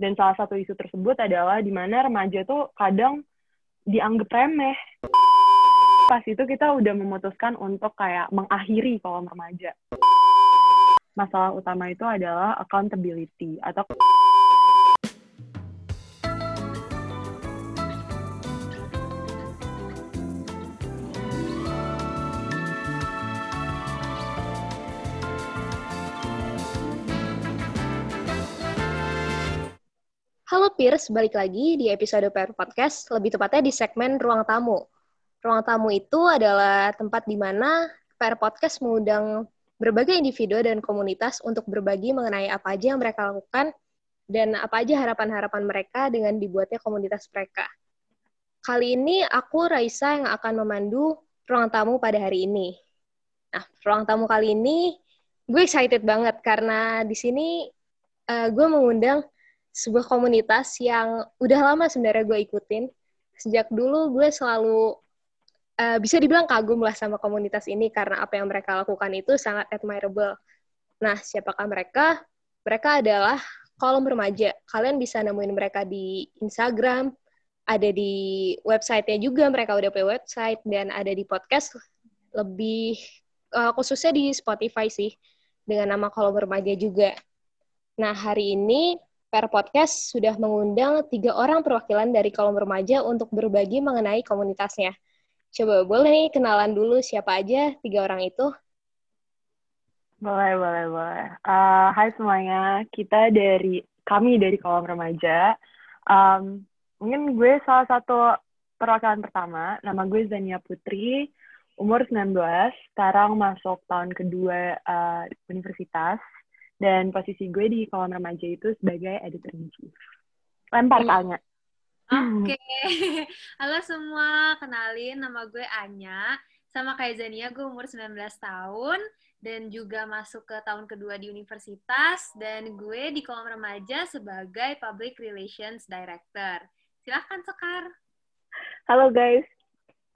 Dan salah satu isu tersebut adalah di mana remaja tuh kadang dianggap remeh. Pas itu kita udah memutuskan untuk kayak mengakhiri kolom remaja. Masalah utama itu adalah accountability atau Halo Peers, balik lagi di episode PR Podcast, lebih tepatnya di segmen Ruang Tamu. Ruang Tamu itu adalah tempat di mana PR Podcast mengundang berbagai individu dan komunitas untuk berbagi mengenai apa aja yang mereka lakukan dan apa aja harapan-harapan mereka dengan dibuatnya komunitas mereka. Kali ini aku Raisa yang akan memandu ruang tamu pada hari ini. Nah, ruang tamu kali ini gue excited banget karena di sini uh, gue mengundang sebuah komunitas yang udah lama sebenarnya gue ikutin. Sejak dulu gue selalu uh, bisa dibilang kagum lah sama komunitas ini karena apa yang mereka lakukan itu sangat admirable. Nah, siapakah mereka? Mereka adalah kolom remaja. Kalian bisa nemuin mereka di Instagram, ada di websitenya juga, mereka udah punya website, dan ada di podcast, lebih uh, khususnya di Spotify sih, dengan nama kolom remaja juga. Nah, hari ini Per Podcast sudah mengundang tiga orang perwakilan dari kolom remaja untuk berbagi mengenai komunitasnya. Coba boleh nih kenalan dulu siapa aja tiga orang itu? Boleh, boleh, boleh. Uh, hai semuanya, kita dari kami dari kolom remaja. Um, mungkin gue salah satu perwakilan pertama. Nama gue Zania Putri, umur 19, sekarang masuk tahun kedua uh, universitas dan posisi gue di kolom remaja itu sebagai editor in chief. Lempar hmm. tanya. Oke, okay. halo semua, kenalin nama gue Anya. Sama kayak Zania, gue umur 19 tahun dan juga masuk ke tahun kedua di universitas dan gue di kolom remaja sebagai Public Relations Director. Silahkan Sekar. Halo guys,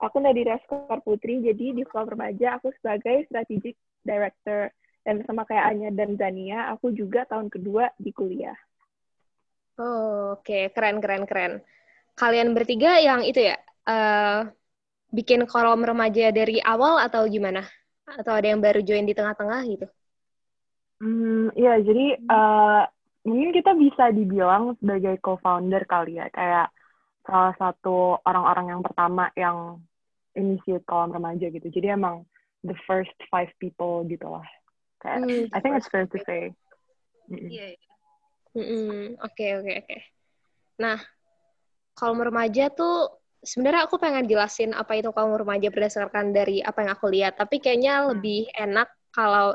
aku Nadira Sekar Putri, jadi di kolom remaja aku sebagai Strategic Director dan sama kayak Anya dan Zania, aku juga tahun kedua di kuliah. Oh, oke, okay. keren, keren, keren. Kalian bertiga yang itu ya, uh, bikin kolom remaja dari awal atau gimana? Atau ada yang baru join di tengah-tengah gitu? Hmm, ya, jadi uh, mungkin kita bisa dibilang sebagai co-founder kali ya, kayak salah satu orang-orang yang pertama yang initiate kolom remaja gitu. Jadi emang the first five people gitu lah. Mm, I think it's fair to say. Iya. Oke oke oke. Nah, kaum remaja tuh sebenarnya aku pengen jelasin apa itu kaum remaja berdasarkan dari apa yang aku lihat. Tapi kayaknya hmm. lebih enak kalau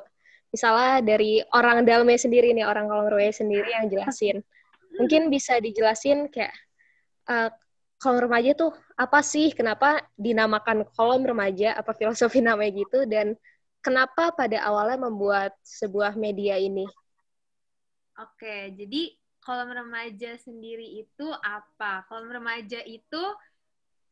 misalnya dari orang dalamnya sendiri nih orang kaum remaja sendiri yang jelasin. Mungkin bisa dijelasin kayak uh, kolom remaja tuh apa sih? Kenapa dinamakan kolom remaja? Apa filosofi namanya gitu? Dan kenapa pada awalnya membuat sebuah media ini? Oke, jadi kolom remaja sendiri itu apa? Kolom remaja itu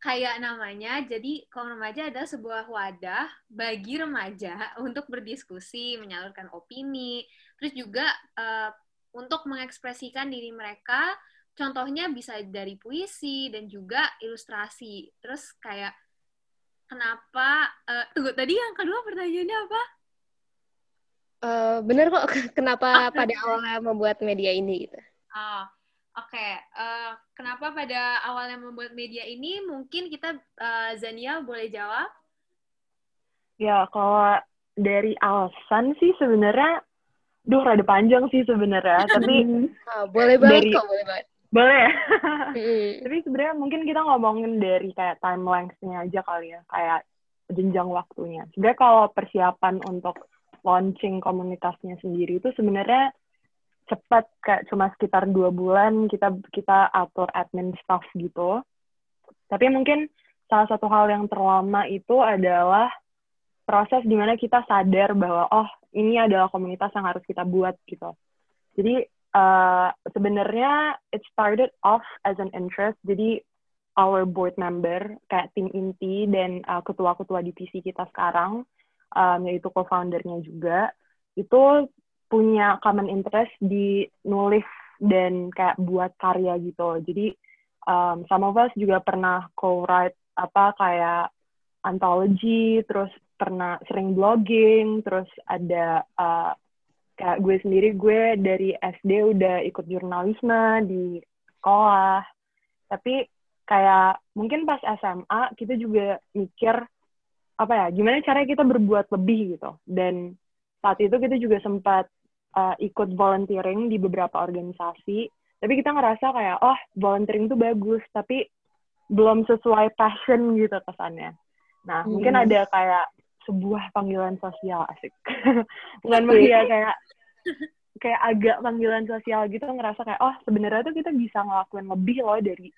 kayak namanya, jadi kolom remaja adalah sebuah wadah bagi remaja untuk berdiskusi, menyalurkan opini, terus juga uh, untuk mengekspresikan diri mereka. Contohnya bisa dari puisi dan juga ilustrasi. Terus kayak kenapa uh, tunggu tadi yang kedua pertanyaannya apa? Uh, bener kok kenapa pada awalnya membuat media ini gitu. Oh, oke. Okay. Uh, kenapa pada awalnya membuat media ini? Mungkin kita uh, Zania boleh jawab? Ya, kalau dari alasan sih sebenarnya duh rada panjang sih sebenarnya, tapi oh, boleh banget dari, kok, boleh banget. Boleh ya? Tapi sebenarnya mungkin kita ngomongin dari kayak time length-nya aja kali ya, kayak jenjang waktunya. Sebenarnya kalau persiapan untuk launching komunitasnya sendiri itu sebenarnya cepat kayak cuma sekitar dua bulan kita kita atur admin staff gitu. Tapi mungkin salah satu hal yang terlama itu adalah proses di mana kita sadar bahwa oh ini adalah komunitas yang harus kita buat gitu. Jadi uh, sebenarnya it started off as an interest. Jadi our board member kayak tim inti dan uh, ketua-ketua divisi kita sekarang um, yaitu co-foundernya juga itu punya common interest di nulis dan kayak buat karya gitu. Jadi um, some of us juga pernah co-write apa kayak anthology, terus pernah sering blogging, terus ada uh, kayak gue sendiri gue dari SD udah ikut jurnalisme di sekolah. Tapi kayak mungkin pas SMA kita juga mikir apa ya, gimana caranya kita berbuat lebih gitu. Dan saat itu kita juga sempat uh, ikut volunteering di beberapa organisasi. Tapi kita ngerasa kayak, oh volunteering itu bagus, tapi belum sesuai passion gitu kesannya. Nah, hmm. mungkin ada kayak sebuah panggilan sosial asik. Bukan maksudnya kayak kayak agak panggilan sosial gitu ngerasa kayak oh sebenarnya tuh kita bisa ngelakuin lebih loh dari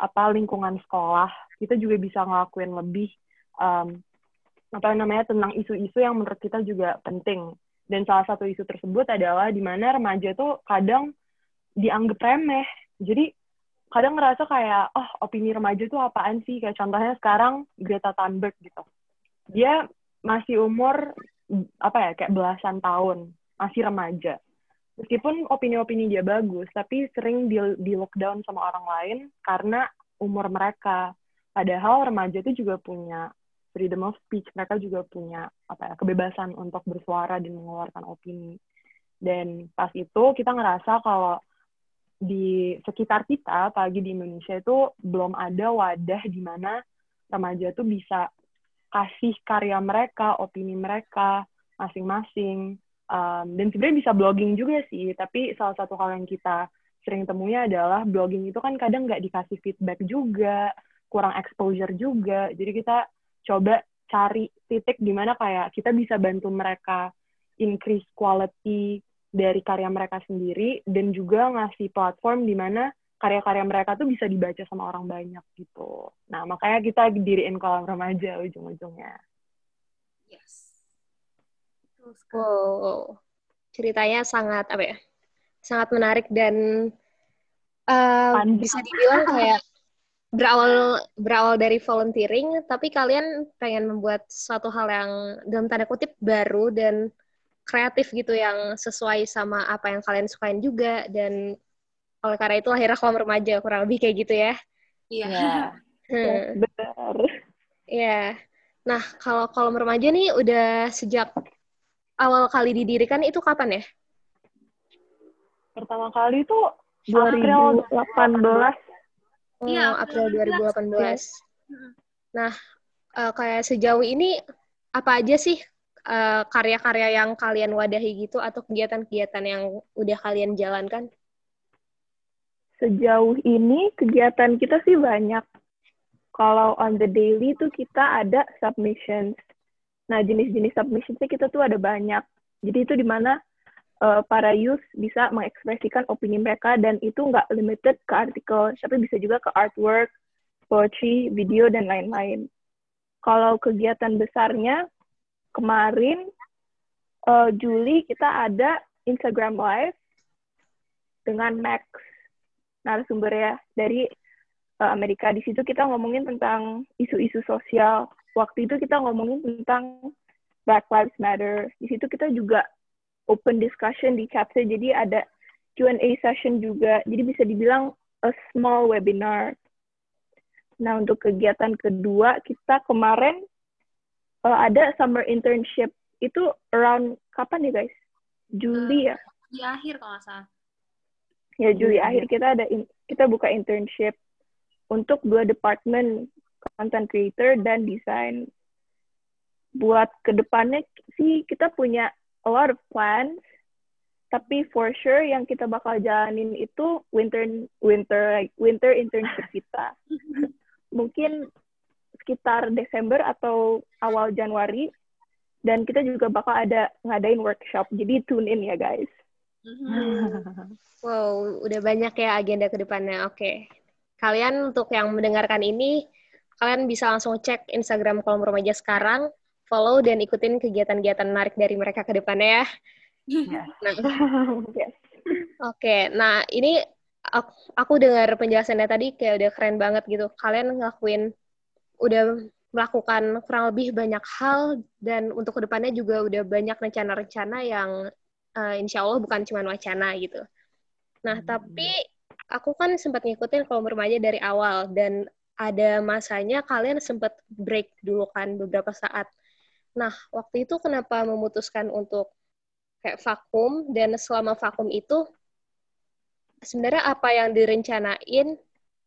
apa lingkungan sekolah. Kita juga bisa ngelakuin lebih um, apa namanya tentang isu-isu yang menurut kita juga penting. Dan salah satu isu tersebut adalah di mana remaja tuh kadang dianggap remeh. Jadi kadang ngerasa kayak oh opini remaja tuh apaan sih kayak contohnya sekarang Greta Thunberg gitu dia masih umur apa ya kayak belasan tahun masih remaja. Meskipun opini-opini dia bagus tapi sering di, di lockdown sama orang lain karena umur mereka. Padahal remaja itu juga punya freedom of speech mereka juga punya apa ya kebebasan untuk bersuara dan mengeluarkan opini. Dan pas itu kita ngerasa kalau di sekitar kita, apalagi di Indonesia itu belum ada wadah di mana remaja tuh bisa kasih karya mereka, opini mereka masing-masing. Um, dan sebenarnya bisa blogging juga sih, tapi salah satu hal yang kita sering temunya adalah blogging itu kan kadang nggak dikasih feedback juga, kurang exposure juga. Jadi kita coba cari titik di mana kayak kita bisa bantu mereka increase quality dari karya mereka sendiri dan juga ngasih platform di mana karya-karya mereka tuh bisa dibaca sama orang banyak gitu. Nah, makanya kita diriin kolam remaja ujung-ujungnya. Yes. Wow. Ceritanya sangat apa ya? Sangat menarik dan uh, bisa dibilang kayak berawal berawal dari volunteering, tapi kalian pengen membuat suatu hal yang dalam tanda kutip baru dan kreatif gitu yang sesuai sama apa yang kalian sukain juga dan oleh karena itu akhirnya kolam remaja kurang lebih kayak gitu ya. Iya. Yeah. Hmm. Benar. Iya. Nah, kalau kolam remaja nih udah sejak awal kali didirikan itu kapan ya? Pertama kali itu 2018. Oh, iya, April 2018. Ya. Nah, uh, kayak sejauh ini apa aja sih karya eh, karya-karya yang kalian wadahi gitu atau kegiatan-kegiatan yang udah kalian jalankan? Sejauh ini kegiatan kita sih banyak. Kalau on the daily tuh kita ada submissions. Nah, jenis-jenis submissionsnya kita tuh ada banyak. Jadi itu di mana uh, eh, para youth bisa mengekspresikan opini mereka dan itu nggak limited ke artikel, tapi bisa juga ke artwork, poetry, video, dan lain-lain. Kalau kegiatan besarnya, kemarin uh, Juli kita ada Instagram Live dengan Max narasumber ya dari uh, Amerika. Di situ kita ngomongin tentang isu-isu sosial. Waktu itu kita ngomongin tentang Black Lives Matter. Di situ kita juga open discussion di chatnya. Jadi ada Q&A session juga. Jadi bisa dibilang a small webinar. Nah, untuk kegiatan kedua, kita kemarin uh, ada summer internship itu around kapan nih guys? Juli uh, ya? Di akhir kalau nggak salah. Ya Juli hmm, akhir kita ada in, kita buka internship untuk dua departemen content creator dan desain. Buat ke depannya sih kita punya a lot of plans, tapi for sure yang kita bakal jalanin itu winter winter like winter internship kita. Mungkin sekitar Desember atau awal Januari dan kita juga bakal ada ngadain workshop jadi tune in ya guys. wow udah banyak ya agenda ke depannya oke okay. kalian untuk yang mendengarkan ini kalian bisa langsung cek Instagram kolom remaja sekarang follow dan ikutin kegiatan-kegiatan menarik dari mereka ke depannya ya yeah. nah yes. oke okay. nah ini aku, aku dengar penjelasannya tadi kayak udah keren banget gitu kalian ngelakuin udah melakukan kurang lebih banyak hal dan untuk ke depannya juga udah banyak rencana-rencana yang uh, insya Allah bukan cuma wacana gitu. Nah, tapi aku kan sempat ngikutin kolom remaja dari awal dan ada masanya kalian sempat break dulu kan beberapa saat. Nah, waktu itu kenapa memutuskan untuk kayak vakum dan selama vakum itu sebenarnya apa yang direncanain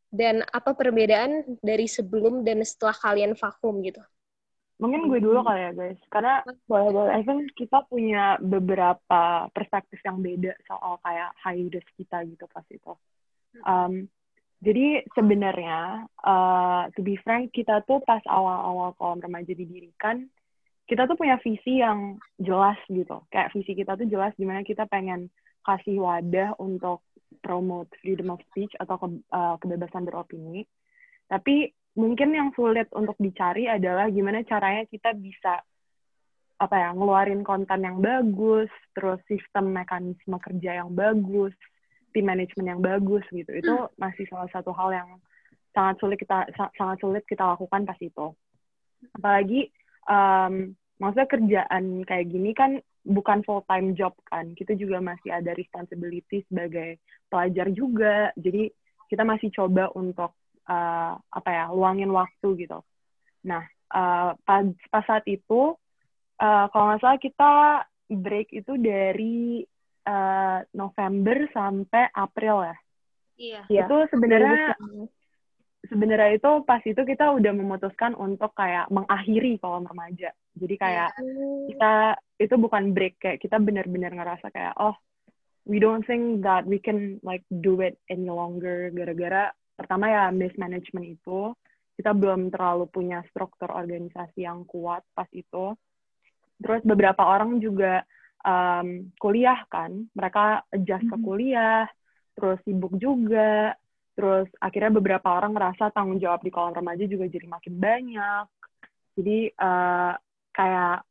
dan apa perbedaan dari sebelum dan setelah kalian vakum gitu? Mungkin gue dulu kali ya guys, karena boleh boleh. I think kita punya beberapa perspektif yang beda soal kayak hiatus kita gitu pas itu. Um, jadi sebenarnya, uh, to be frank, kita tuh pas awal-awal kolom remaja didirikan, kita tuh punya visi yang jelas gitu. Kayak visi kita tuh jelas di mana kita pengen kasih wadah untuk promote freedom of speech atau ke, uh, kebebasan beropini. Tapi mungkin yang sulit untuk dicari adalah gimana caranya kita bisa apa ya ngeluarin konten yang bagus, terus sistem mekanisme kerja yang bagus, tim manajemen yang bagus gitu. Itu hmm. masih salah satu hal yang sangat sulit kita sangat sulit kita lakukan pas itu. Apalagi um, maksudnya kerjaan kayak gini kan bukan full time job kan kita juga masih ada responsibility sebagai pelajar juga jadi kita masih coba untuk uh, apa ya luangin waktu gitu. Nah uh, pas, pas saat itu uh, kalau nggak salah kita break itu dari uh, November sampai April ya. Iya. Itu sebenarnya sebenarnya itu pas itu kita udah memutuskan untuk kayak mengakhiri kolom remaja. Jadi kayak yeah. kita itu bukan break kayak kita benar-benar ngerasa kayak oh we don't think that we can like do it any longer gara-gara pertama ya mismanagement itu kita belum terlalu punya struktur organisasi yang kuat pas itu. Terus beberapa orang juga um, kuliah kan mereka adjust ke mm-hmm. kuliah terus sibuk juga terus akhirnya beberapa orang ngerasa tanggung jawab di kolom remaja juga jadi makin banyak. Jadi uh, kayak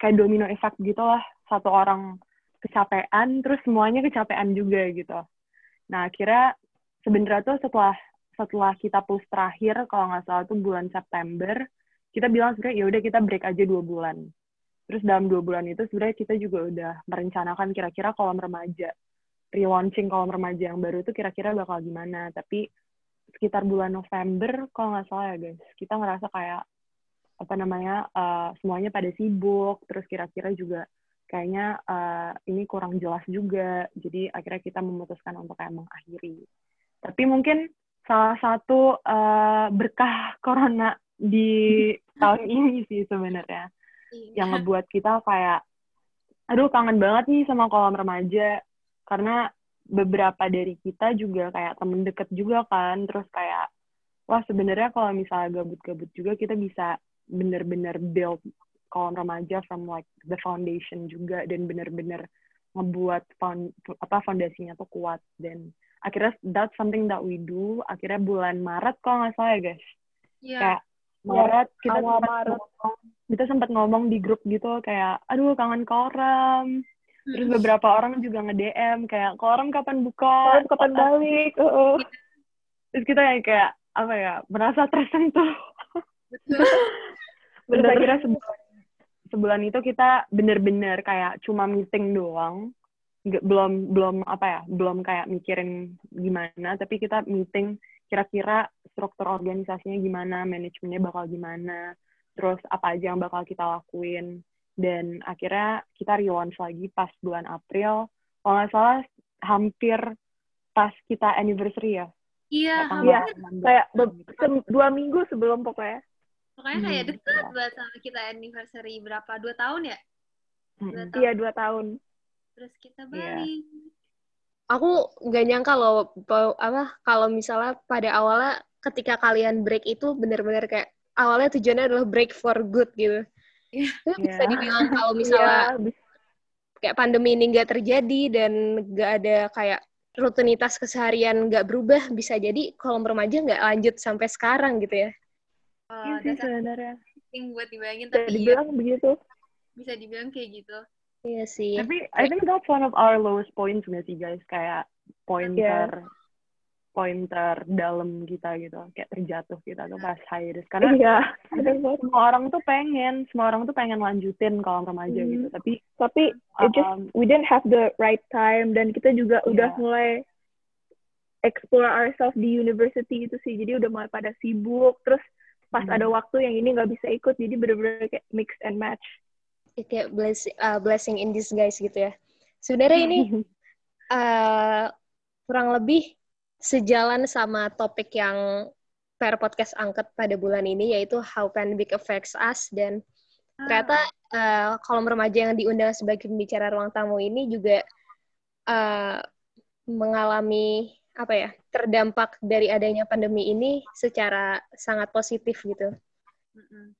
kayak domino effect gitu lah satu orang kecapean terus semuanya kecapean juga gitu. Nah akhirnya sebenarnya tuh setelah setelah kita push terakhir kalau nggak salah tuh bulan September kita bilang sebenarnya ya udah kita break aja dua bulan. Terus dalam dua bulan itu sebenarnya kita juga udah merencanakan kira-kira kolom remaja. Relaunching kolom remaja yang baru itu kira-kira bakal gimana. Tapi sekitar bulan November kalau nggak salah ya guys kita ngerasa kayak apa namanya uh, semuanya pada sibuk. Terus kira-kira juga kayaknya uh, ini kurang jelas juga. Jadi akhirnya kita memutuskan untuk kayak mengakhiri tapi mungkin salah satu uh, berkah corona di tahun ini sih sebenarnya. Iya. yang ngebuat kita kayak aduh kangen banget nih sama kolam remaja. Karena beberapa dari kita juga kayak temen deket juga kan. Terus kayak wah sebenarnya kalau misalnya gabut-gabut juga kita bisa bener-bener build kolom remaja from like the foundation juga dan bener-bener ngebuat found, apa fondasinya tuh kuat dan akhirnya that's something that we do. Akhirnya bulan Maret kalau nggak salah ya guys. Yeah. kayak Maret yeah, kita sempat Maret. ngomong kita sempat ngomong di grup gitu kayak aduh kangen koram terus beberapa orang juga nge DM kayak koram kapan buka? Koram kapan balik? Uh. terus kita yang kayak apa ya merasa tersentuh. Terus akhirnya sebulan, sebulan itu kita bener-bener kayak cuma meeting doang. Nggak, belum belum apa ya belum kayak mikirin gimana tapi kita meeting kira-kira struktur organisasinya gimana manajemennya bakal gimana terus apa aja yang bakal kita lakuin dan akhirnya kita relaunch lagi pas bulan April kalau nggak salah hampir pas kita anniversary ya iya iya kayak dua minggu sebelum pokoknya Pokoknya hmm, kayak deket ya. banget sama kita anniversary berapa? Dua tahun ya? Dua tahun. Iya, dua tahun. Terus kita iya. balik. Yeah. Aku nggak nyangka loh, apa kalau misalnya pada awalnya ketika kalian break itu benar-benar kayak awalnya tujuannya adalah break for good gitu. Yeah. Itu yeah. bisa dibilang kalau misalnya yeah. kayak pandemi ini nggak terjadi dan nggak ada kayak rutinitas keseharian nggak berubah, bisa jadi kolom remaja nggak lanjut sampai sekarang gitu ya. Oh, iya sih sebenarnya. Buat dibayangin tapi bisa dibilang ya, begitu. Bisa dibilang kayak gitu. Iya sih. Tapi I think that's one of our lowest points nggak sih guys? Kayak pointer yeah. pointer dalam kita gitu, kayak terjatuh kita tuh pas high risk. Karena iya. semua orang tuh pengen, semua orang tuh pengen lanjutin kalau remaja mm. gitu. Tapi tapi um, it just we didn't have the right time dan kita juga yeah. udah mulai explore ourselves di university itu sih jadi udah mulai pada sibuk terus pas hmm. ada waktu yang ini nggak bisa ikut jadi bener-bener kayak mix and match kayak blessing uh, blessing in disguise gitu ya. Sebenarnya ini uh, kurang lebih sejalan sama topik yang per podcast angkat pada bulan ini yaitu how pandemic affects us. Dan ternyata uh, kolom remaja yang diundang sebagai pembicara ruang tamu ini juga uh, mengalami apa ya terdampak dari adanya pandemi ini secara sangat positif gitu.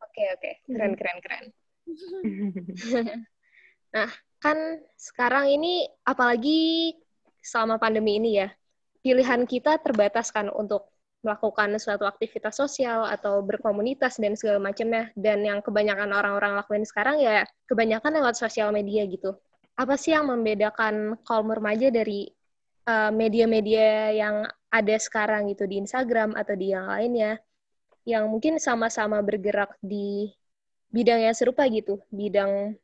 Oke oke. Keren keren keren. nah kan sekarang ini apalagi selama pandemi ini ya pilihan kita terbatas kan untuk melakukan suatu aktivitas sosial atau berkomunitas dan segala macamnya dan yang kebanyakan orang-orang lakuin sekarang ya kebanyakan lewat sosial media gitu. Apa sih yang membedakan kaum remaja dari Eh, media-media uh, yang ada sekarang gitu di Instagram atau di yang lainnya yang mungkin sama-sama bergerak di bidang yang serupa gitu, bidang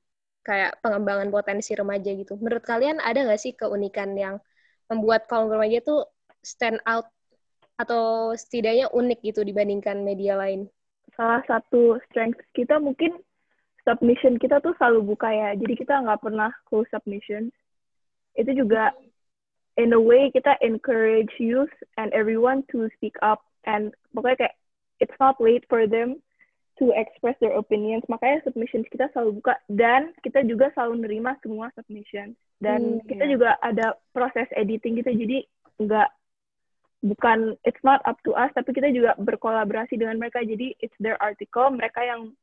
kayak pengembangan potensi remaja gitu. Menurut kalian ada nggak sih keunikan yang membuat kaum remaja itu stand out atau setidaknya unik gitu dibandingkan media lain? Salah satu strength kita mungkin submission kita tuh selalu buka ya, jadi kita nggak pernah close submission. Itu juga in a way kita encourage youth and everyone to speak up and pokoknya kayak it's not late for them to express their opinions makanya submissions kita selalu buka dan kita juga selalu nerima semua submissions dan hmm, kita yeah. juga ada proses editing gitu jadi nggak bukan it's not up to us tapi kita juga berkolaborasi dengan mereka jadi it's their article mereka yang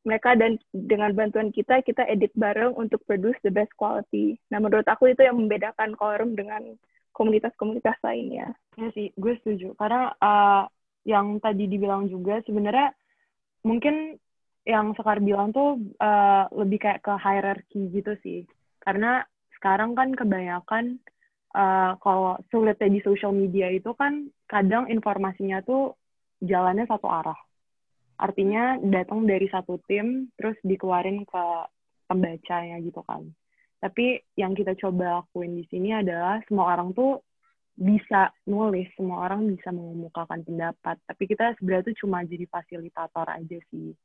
mereka dan dengan bantuan kita kita edit bareng untuk produce the best quality. Nah menurut aku itu yang membedakan Colorum dengan komunitas-komunitas lainnya. Ya sih, gue setuju. Karena uh, yang tadi dibilang juga sebenarnya mungkin yang Sekar bilang tuh uh, lebih kayak ke hierarki gitu sih. Karena sekarang kan kebanyakan uh, kalau sulitnya di social media itu kan kadang informasinya tuh jalannya satu arah artinya datang dari satu tim terus dikeluarin ke pembacanya gitu kan tapi yang kita coba lakuin di sini adalah semua orang tuh bisa nulis semua orang bisa mengemukakan pendapat. Tapi kita sebenarnya tuh cuma jadi fasilitator aja sih.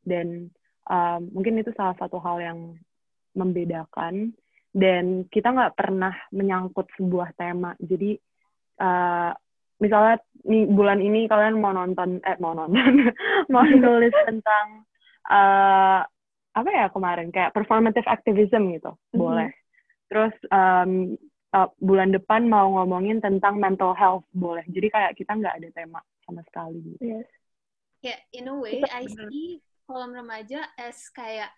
Dan um, mungkin itu salah satu hal yang membedakan. Dan kita nggak pernah menyangkut sebuah tema. Jadi uh, misalnya nih bulan ini kalian mau nonton eh mau nonton mau nulis tentang uh, apa ya kemarin? Kayak performative activism gitu. Mm-hmm. boleh. Terus um, uh, bulan depan mau ngomongin tentang mental health boleh. Jadi kayak kita nggak ada tema sama sekali gitu. yes. Yeah in a way I see kolom remaja as kayak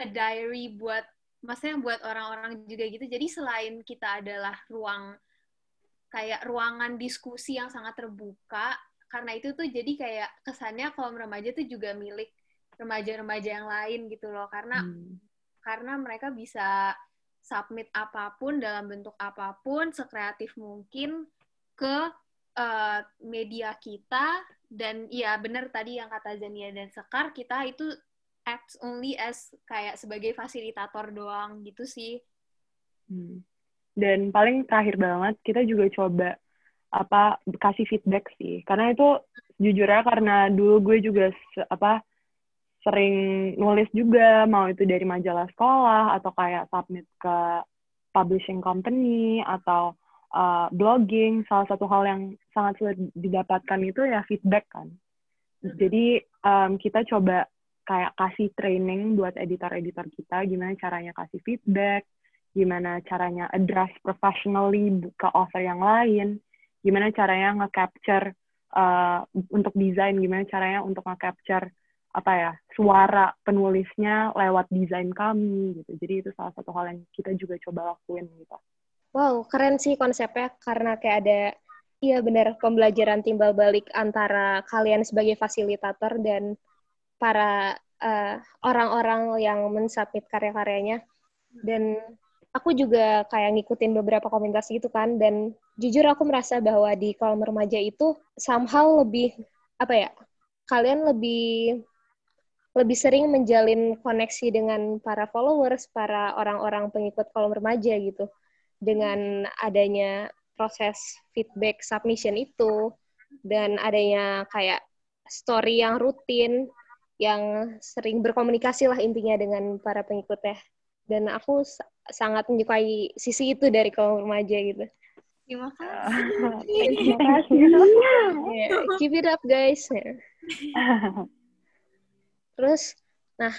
a diary buat maksudnya buat orang-orang juga gitu. Jadi selain kita adalah ruang kayak ruangan diskusi yang sangat terbuka karena itu tuh jadi kayak kesannya kalau remaja tuh juga milik remaja-remaja yang lain gitu loh. Karena hmm. karena mereka bisa submit apa pun dalam bentuk apa pun sekreatif mungkin ke uh, media kita. Dan ya benar tadi yang kata Zania dan Sekar kita itu acts only as kayak sebagai fasilitator doang gitu sih. Hmm. Dan paling terakhir banget kita juga coba apa kasih feedback sih. Karena itu jujurnya karena dulu gue juga apa sering nulis juga mau itu dari majalah sekolah atau kayak submit ke publishing company atau uh, blogging. Salah satu hal yang sangat sulit didapatkan itu ya feedback kan. Jadi um, kita coba kayak kasih training buat editor-editor kita gimana caranya kasih feedback gimana caranya address professionally ke author yang lain, gimana caranya nge-capture uh, untuk desain, gimana caranya untuk nge-capture apa ya suara penulisnya lewat desain kami gitu. Jadi itu salah satu hal yang kita juga coba lakuin gitu. Wow, keren sih konsepnya karena kayak ada iya benar pembelajaran timbal balik antara kalian sebagai fasilitator dan para uh, orang-orang yang mensubmit karya-karyanya dan aku juga kayak ngikutin beberapa komunitas gitu kan dan jujur aku merasa bahwa di kolom remaja itu somehow lebih apa ya kalian lebih lebih sering menjalin koneksi dengan para followers, para orang-orang pengikut kolom remaja gitu. Dengan adanya proses feedback submission itu dan adanya kayak story yang rutin yang sering berkomunikasi lah intinya dengan para pengikutnya dan aku sangat menyukai sisi itu dari kaum remaja gitu. Terima kasih. Terima kasih. yeah, keep it up guys. Terus, nah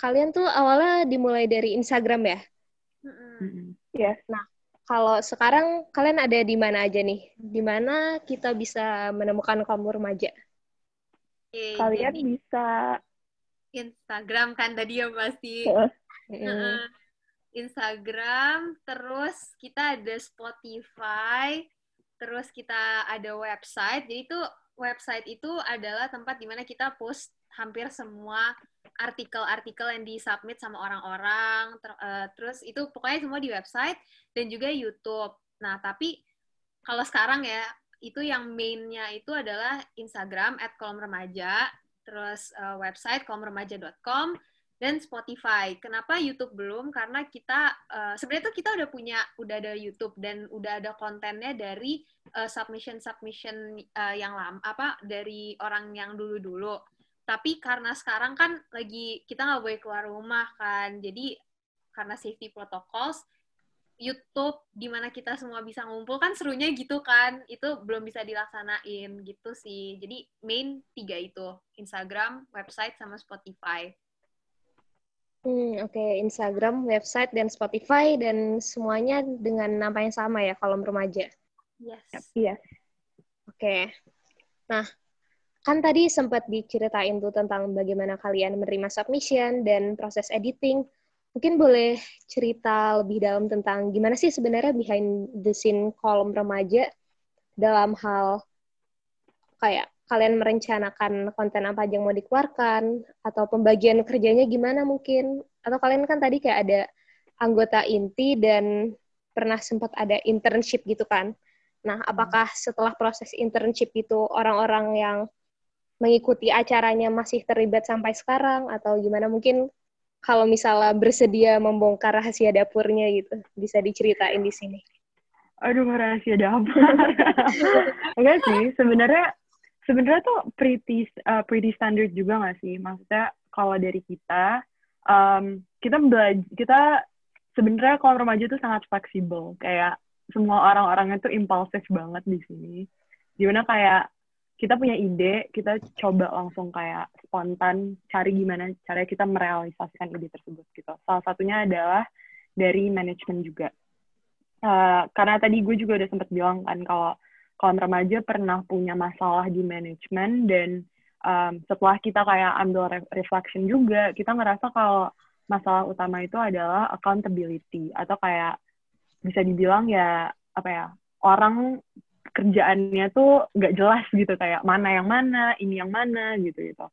kalian tuh awalnya dimulai dari Instagram ya? Iya. Yes. Nah, kalau sekarang kalian ada di mana aja nih? Di mana kita bisa menemukan kamu remaja? Okay, kalian jadi, bisa Instagram kan tadi ya pasti. Uh, uh, Instagram, terus kita ada Spotify, terus kita ada website. Jadi itu website itu adalah tempat di mana kita post hampir semua artikel-artikel yang disubmit sama orang-orang. Ter, uh, terus itu pokoknya semua di website dan juga YouTube. Nah, tapi kalau sekarang ya, itu yang mainnya itu adalah Instagram at kolom remaja, terus uh, website kolomremaja.com, dan Spotify. Kenapa YouTube belum? Karena kita uh, sebenarnya tuh kita udah punya udah ada YouTube dan udah ada kontennya dari uh, submission submission uh, yang lama apa dari orang yang dulu-dulu tapi karena sekarang kan lagi kita nggak boleh keluar rumah kan jadi karena safety protocols YouTube di mana kita semua bisa ngumpul kan serunya gitu kan itu belum bisa dilaksanain gitu sih jadi main tiga itu Instagram website sama Spotify Hmm, Oke, okay. Instagram, website, dan Spotify, dan semuanya dengan nama yang sama ya, kolom remaja. Yes. Iya. Yes. Oke. Okay. Nah, Kan tadi sempat diceritain tuh tentang bagaimana kalian menerima submission dan proses editing. Mungkin boleh cerita lebih dalam tentang gimana sih sebenarnya behind the scene kolom remaja dalam hal kayak kalian merencanakan konten apa aja yang mau dikeluarkan atau pembagian kerjanya gimana mungkin atau kalian kan tadi kayak ada anggota inti dan pernah sempat ada internship gitu kan. Nah, apakah setelah proses internship itu orang-orang yang mengikuti acaranya masih terlibat sampai sekarang atau gimana mungkin kalau misalnya bersedia membongkar rahasia dapurnya gitu bisa diceritain di sini. Aduh rahasia dapur. Enggak sih, sebenarnya sebenarnya tuh pretty uh, pretty standard juga nggak sih? Maksudnya kalau dari kita um, kita belajar kita sebenarnya kalau remaja tuh sangat fleksibel kayak semua orang-orangnya tuh impulsif banget di sini. Gimana kayak kita punya ide, kita coba langsung kayak spontan cari gimana cara kita merealisasikan ide tersebut gitu. Salah satunya adalah dari manajemen juga. Uh, karena tadi gue juga udah sempat bilang kan kalau kawan remaja pernah punya masalah di manajemen dan um, setelah kita kayak ambil re reflection juga, kita ngerasa kalau masalah utama itu adalah accountability atau kayak bisa dibilang ya apa ya orang kerjaannya tuh nggak jelas gitu kayak mana yang mana ini yang mana gitu gitu.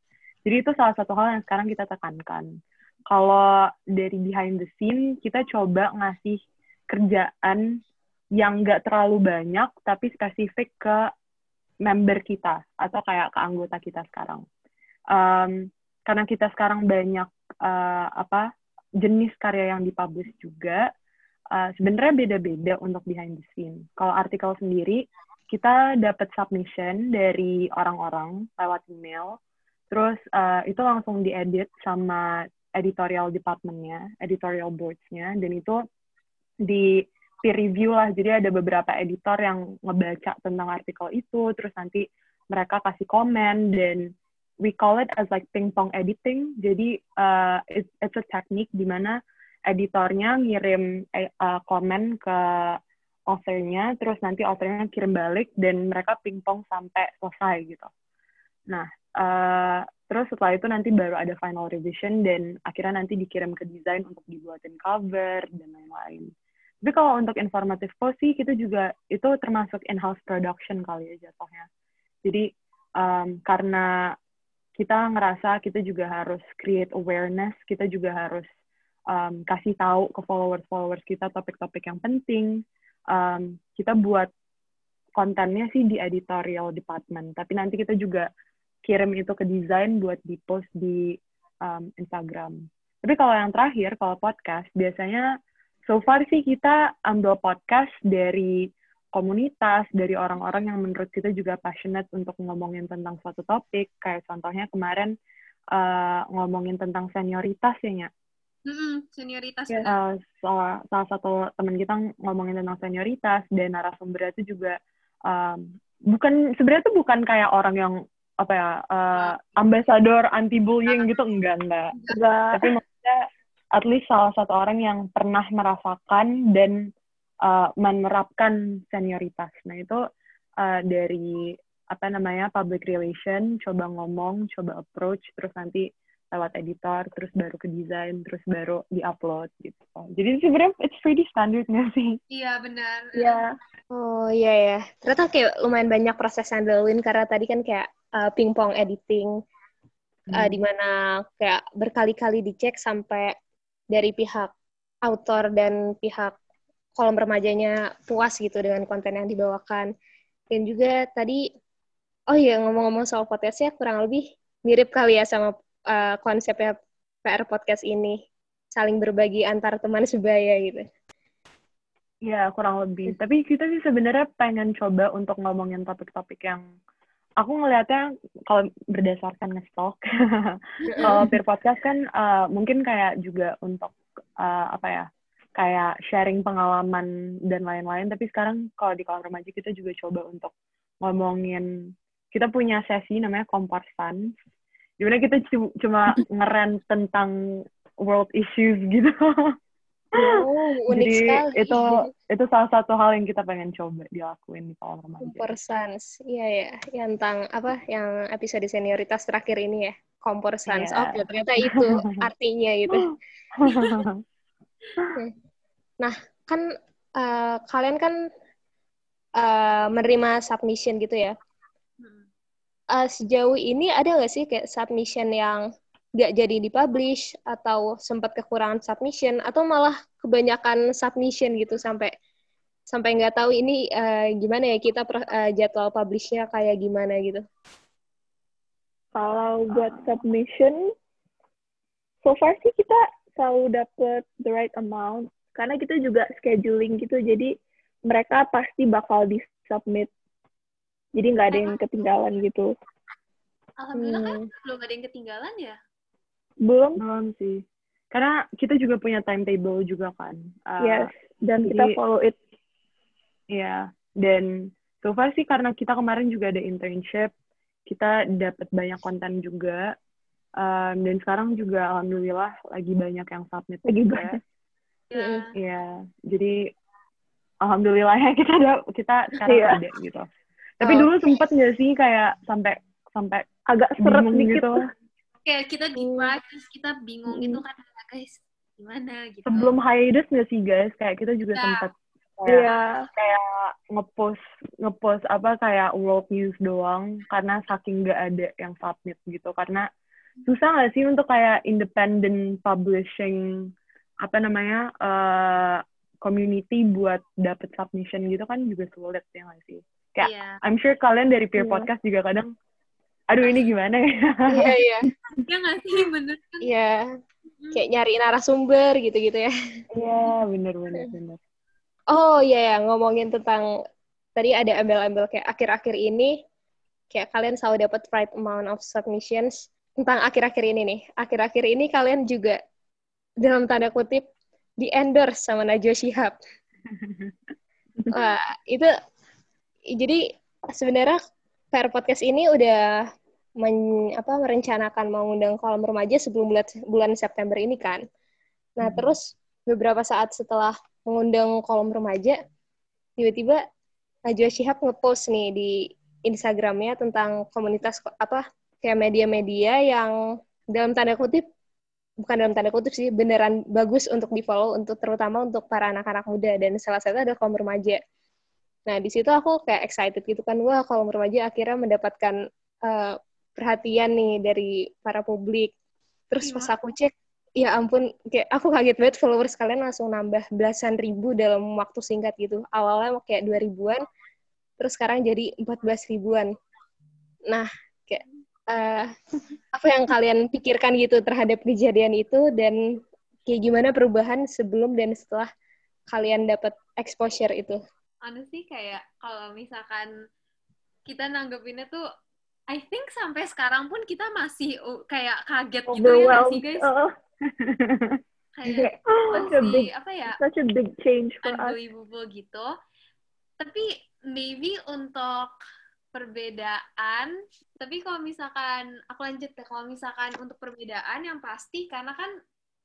Jadi itu salah satu hal yang sekarang kita tekankan. Kalau dari behind the scene kita coba ngasih kerjaan yang nggak terlalu banyak tapi spesifik ke member kita atau kayak ke anggota kita sekarang. Um, karena kita sekarang banyak uh, apa jenis karya yang dipublish juga uh, sebenarnya beda-beda untuk behind the scene. Kalau artikel sendiri kita dapat submission dari orang-orang lewat email, terus uh, itu langsung diedit sama editorial departmentnya, editorial boards-nya, dan itu di peer review lah. Jadi ada beberapa editor yang ngebaca tentang artikel itu, terus nanti mereka kasih komen dan we call it as like ping pong editing. Jadi uh, it's, it's a technique di mana editornya ngirim uh, komen ke author-nya, terus nanti author-nya kirim balik, dan mereka pingpong sampai selesai gitu. Nah, uh, terus setelah itu nanti baru ada final revision, dan akhirnya nanti dikirim ke desain untuk dibuatin cover, dan lain-lain. Tapi kalau untuk informatif post sih, kita juga, itu termasuk in-house production kali ya jatuhnya. Jadi, um, karena kita ngerasa kita juga harus create awareness, kita juga harus um, kasih tahu ke followers-followers kita topik-topik yang penting, um, kita buat kontennya sih di editorial department, tapi nanti kita juga kirim itu ke desain buat di post di um, Instagram. Tapi kalau yang terakhir, kalau podcast, biasanya so far sih kita ambil podcast dari komunitas, dari orang-orang yang menurut kita juga passionate untuk ngomongin tentang suatu topik. Kayak contohnya kemarin uh, ngomongin tentang senioritas ya. Senioritas. Yeah. Uh, salah, salah satu teman kita ngomongin tentang senioritas dan narasumbernya itu juga um, bukan sebenarnya itu bukan kayak orang yang apa ya uh, ambasador anti bullying gitu enggak enggak. enggak. Tapi maksudnya at least salah satu orang yang pernah merasakan dan uh, menerapkan senioritas. Nah itu uh, dari apa namanya public relation, coba ngomong, coba approach, terus nanti lewat editor, terus baru ke desain, terus baru di-upload gitu. Jadi sebenarnya it's pretty standard nggak sih? Iya benar. Iya. Oh iya ya. Ternyata kayak lumayan banyak proses yang dilaluin karena tadi kan kayak uh, pingpong editing, hmm. uh, di mana kayak berkali-kali dicek sampai dari pihak autor dan pihak kolom remajanya puas gitu dengan konten yang dibawakan. Dan juga tadi, oh iya ngomong-ngomong soal podcastnya kurang lebih mirip kali ya sama uh, konsepnya PR podcast ini. Saling berbagi antar teman sebaya gitu. Ya, kurang lebih. Tapi kita sih sebenarnya pengen coba untuk ngomongin topik-topik yang aku ngelihatnya kalau berdasarkan ngestok kalau peer podcast kan uh, mungkin kayak juga untuk uh, apa ya kayak sharing pengalaman dan lain-lain tapi sekarang kalau di kolam remaja kita juga coba untuk ngomongin kita punya sesi namanya kompor fans di mana kita cuma ngeren tentang world issues gitu Oh, unik Jadi sekali. itu itu salah satu hal yang kita pengen coba dilakuin di kolam remaja. Komporsans, iya ya, yang tentang apa? Yang episode senioritas terakhir ini ya, komporsans. Yeah. Oke, okay, ternyata itu artinya gitu. nah, kan uh, kalian kan uh, menerima submission gitu ya. Uh, sejauh ini ada nggak sih kayak submission yang nggak jadi dipublish atau sempat kekurangan submission atau malah kebanyakan submission gitu sampai sampai nggak tahu ini uh, gimana ya kita uh, jadwal publishnya kayak gimana gitu. Kalau buat submission, so far sih kita selalu dapet the right amount karena kita juga scheduling gitu jadi mereka pasti bakal di submit jadi nggak ada yang ketinggalan gitu. Alhamdulillah kan hmm. kan belum ada yang ketinggalan ya? Belum. Belum sih. Karena kita juga punya timetable juga kan. Uh, yes. Dan jadi, kita follow it. Iya. Dan so far sih karena kita kemarin juga ada internship, kita dapat banyak konten juga. Um, dan sekarang juga alhamdulillah lagi banyak yang submit lagi juga. banyak. Iya. Yeah. Jadi alhamdulillahnya kita ada kita sekarang yeah. ada gitu. Tapi oh, dulu sempet nggak sih kayak sampai sampai agak seret dikit gitu. kayak kita di hmm. terus kita bingung gitu kan guys gimana gitu. Sebelum hiatus nggak sih guys? Kayak kita juga yeah. sempat kayak, yeah. kayak ngepost ngepost apa kayak world news doang karena saking nggak ada yang submit gitu. Karena susah nggak sih untuk kayak independent publishing apa namanya uh, community buat dapet submission gitu kan juga sulit ya nggak sih kayak yeah. I'm sure kalian dari peer yeah. podcast juga kadang aduh ini gimana ya? Iya iya. Iya nggak sih? Bener kan? Iya. Kayak nyari narasumber gitu-gitu ya. Iya bener bener bener. Oh iya ya ngomongin tentang tadi ada ambil-ambil kayak akhir-akhir ini kayak kalian selalu dapat right amount of submissions tentang akhir-akhir ini nih. Akhir-akhir ini kalian juga dalam tanda kutip di endorse sama Najwa Shihab. Wah, itu jadi sebenarnya PR Podcast ini udah men, apa, merencanakan mengundang kolam remaja sebelum bulan, bulan September ini kan. Nah, hmm. terus beberapa saat setelah mengundang kolom remaja, tiba-tiba Najwa Shihab ngepost nih di Instagramnya tentang komunitas apa kayak media-media yang dalam tanda kutip bukan dalam tanda kutip sih beneran bagus untuk di follow untuk terutama untuk para anak-anak muda dan salah satu ada kolom remaja. Nah, di situ aku kayak excited gitu kan, wah kalau remaja akhirnya mendapatkan uh, perhatian nih dari para publik. Terus pas aku cek, ya ampun, kayak aku kaget banget followers kalian langsung nambah belasan ribu dalam waktu singkat gitu. Awalnya kayak dua ribuan, terus sekarang jadi empat belas ribuan. Nah, kayak uh, apa yang kalian pikirkan gitu terhadap kejadian itu dan kayak gimana perubahan sebelum dan setelah kalian dapat exposure itu? Honestly kayak kalau misalkan kita nanggepinnya tuh I think sampai sekarang pun kita masih uh, kayak kaget gitu ya sih guys? Uh, kayak such a big, masih apa ya? such a big change for us. unbelievable gitu. Tapi maybe untuk perbedaan, tapi kalau misalkan aku lanjut ya, kalau misalkan untuk perbedaan yang pasti karena kan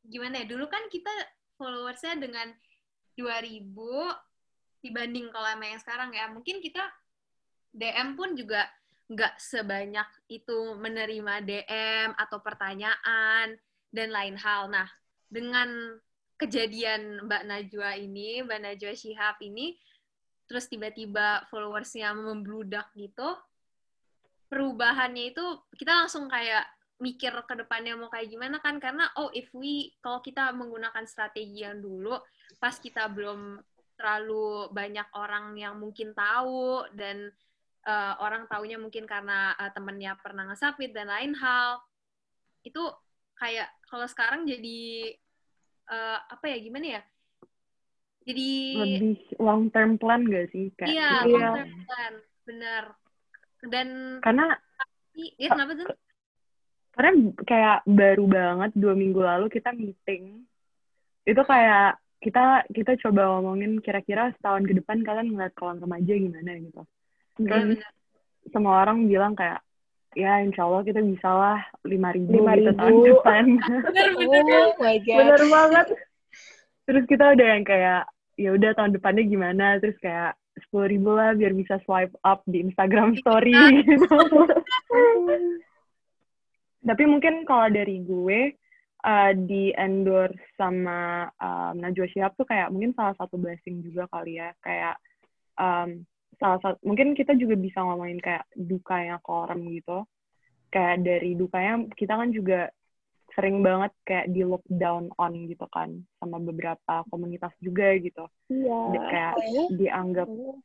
gimana ya, dulu kan kita followersnya dengan 2000 dibanding kalau sama yang sekarang ya, mungkin kita DM pun juga nggak sebanyak itu menerima DM atau pertanyaan dan lain hal. Nah, dengan kejadian Mbak Najwa ini, Mbak Najwa Shihab ini, terus tiba-tiba followersnya membludak gitu, perubahannya itu kita langsung kayak mikir ke depannya mau kayak gimana kan karena oh if we kalau kita menggunakan strategi yang dulu pas kita belum terlalu banyak orang yang mungkin tahu dan uh, orang taunya mungkin karena uh, temennya pernah ngesapit dan lain hal. Itu kayak kalau sekarang jadi uh, apa ya gimana ya? Jadi lebih long term plan gak sih kayak iya long term plan bener dan karena ya kenapa tuh karena kayak baru banget dua minggu lalu kita meeting. Itu kayak kita kita coba ngomongin kira-kira setahun ke depan kalian ngeliat kolam remaja gimana gitu. Terus semua orang bilang kayak ya insya Allah kita bisa lah lima ribu gitu tahun depan. Bener bener. Oh my god. Bener banget. terus kita udah yang kayak ya udah tahun depannya gimana? Terus kayak sepuluh ribu lah biar bisa swipe up di Instagram Story. Gitu tapi mungkin kalau dari gue uh, di endorse sama um, Najwa Shihab tuh kayak mungkin salah satu blessing juga kali ya kayak um, salah satu mungkin kita juga bisa ngomongin kayak dukanya orang gitu kayak dari dukanya kita kan juga sering banget kayak di lockdown on gitu kan sama beberapa komunitas juga gitu Iya. Di- kayak dianggap Oh.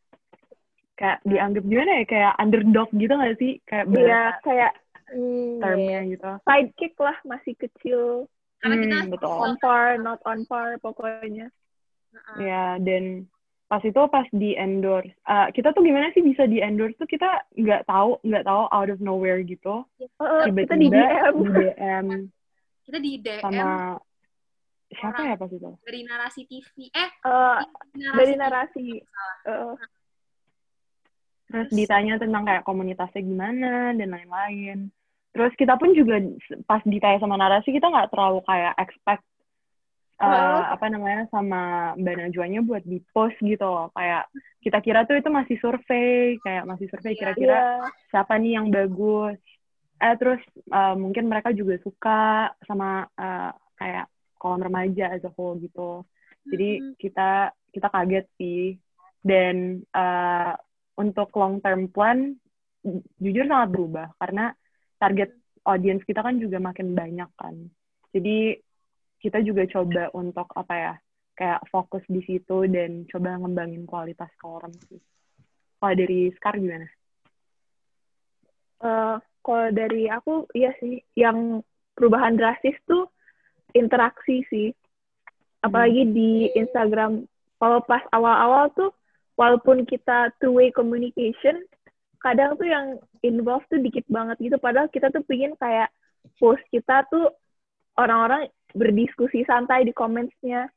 kayak dianggap gimana ya kayak underdog gitu gak sih kayak Iya, bahasa kayak Hmm, termnya gitu sidekick lah, masih kecil. Karena kita Hmm, betul. On par, not on par pokoknya. Heeh. ya dan pas itu pas di endorse uh, kita tuh gimana sih bisa di endorse tuh kita nggak tahu nggak tahu out of nowhere gitu Heeh, kita tiba-tiba di DM. di DM kita di DM sama siapa ya pas itu dari narasi TV eh Eh, narasi dari TV. narasi. Eh, terus ditanya tentang kayak komunitasnya gimana dan lain-lain terus kita pun juga pas ditanya sama narasi kita nggak terlalu kayak expect uh, Oh. apa namanya sama Mbak Najwanya buat di post gitu loh kayak kita kira tuh itu masih survei kayak masih survei Iya. kira-kira Iya. siapa nih yang bagus eh terus uh, mungkin mereka juga suka sama uh, kayak kolam remaja as a whole gitu jadi Mm-mm. kita kita kaget sih dan uh, untuk long term plan ju- jujur sangat berubah karena target audience kita kan juga makin banyak kan. Jadi kita juga coba untuk apa ya kayak fokus di situ dan coba ngembangin kualitas ke orang sih. Kalau dari Scar gimana? Eh, kalau dari aku, iya sih, yang perubahan drastis tuh interaksi sih. Apalagi di Instagram, kalau pas awal-awal tuh, walaupun kita two-way communication, kadang tuh yang involved tuh dikit banget gitu. Padahal kita tuh pingin kayak post kita tuh orang-orang berdiskusi santai di comments-nya.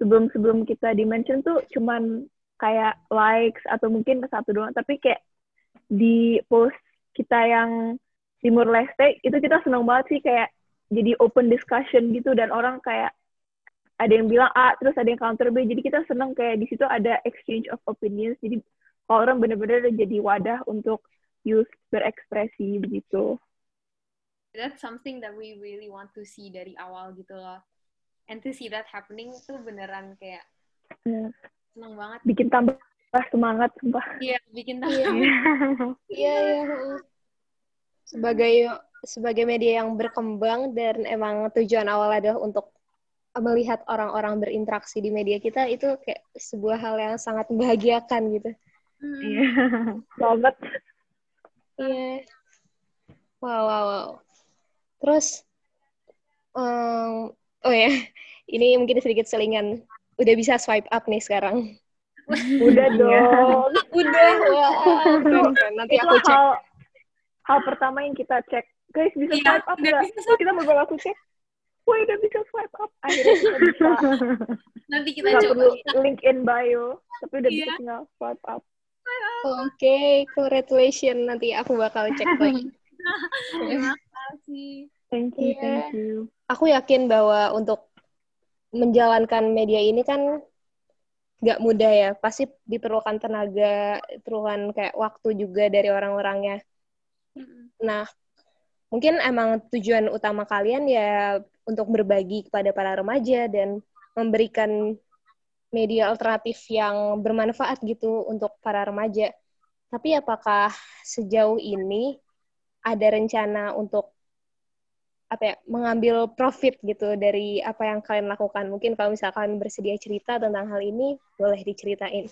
Sebelum-sebelum kita di-mention tuh cuman kayak likes atau mungkin satu doang. Tapi kayak di post kita yang Timur Leste itu kita senang banget sih kayak jadi open discussion gitu dan orang kayak ada yang bilang A terus ada yang counter B jadi kita senang kayak di situ ada exchange of opinions jadi kalau orang bener-bener jadi wadah untuk use berekspresi begitu that's something that we really want to see dari awal gitu loh and to see that happening tuh beneran kayak Ya, seneng banget bikin tambah semangat sumpah iya bikin Iya. tahu Iya, iya. heeh. Sebagai sebagai media yang berkembang dan emang tujuan awal adalah untuk melihat orang-orang berinteraksi di media kita itu kayak sebuah hal yang sangat membahagiakan gitu. Hmm. Iya. banget Iya. Wow, wow, wow. Terus, em, oh ya, ini mungkin sedikit selingan. Udah bisa swipe up nih sekarang. Udah dong. Udah, keren. Nanti itu aku cek. hal hal pertama yang kita cek. Guys, bisa Iya, swipe up nggak? bisa kita beberapa aku cek. Wah, udah bisa swipe up. Akhirnya kita bisa. Nanti kita Nggak coba. perlu link in bio. Tapi udah bisa Iya. tinggal swipe up. Oke, congratulations. Nanti aku bakal cek lagi. Terima kasih. Thank you, Iya. thank you. Aku yakin bahwa untuk menjalankan media ini kan nggak mudah ya. Pasti diperlukan tenaga, diperlukan kayak waktu juga dari orang-orangnya. Nah, mungkin emang tujuan utama kalian ya untuk berbagi kepada para remaja dan memberikan media alternatif yang bermanfaat gitu untuk para remaja. Tapi apakah sejauh ini ada rencana untuk apa ya, mengambil profit gitu dari apa yang kalian lakukan? Mungkin kalau misalnya kalian bersedia cerita tentang hal ini, boleh diceritain.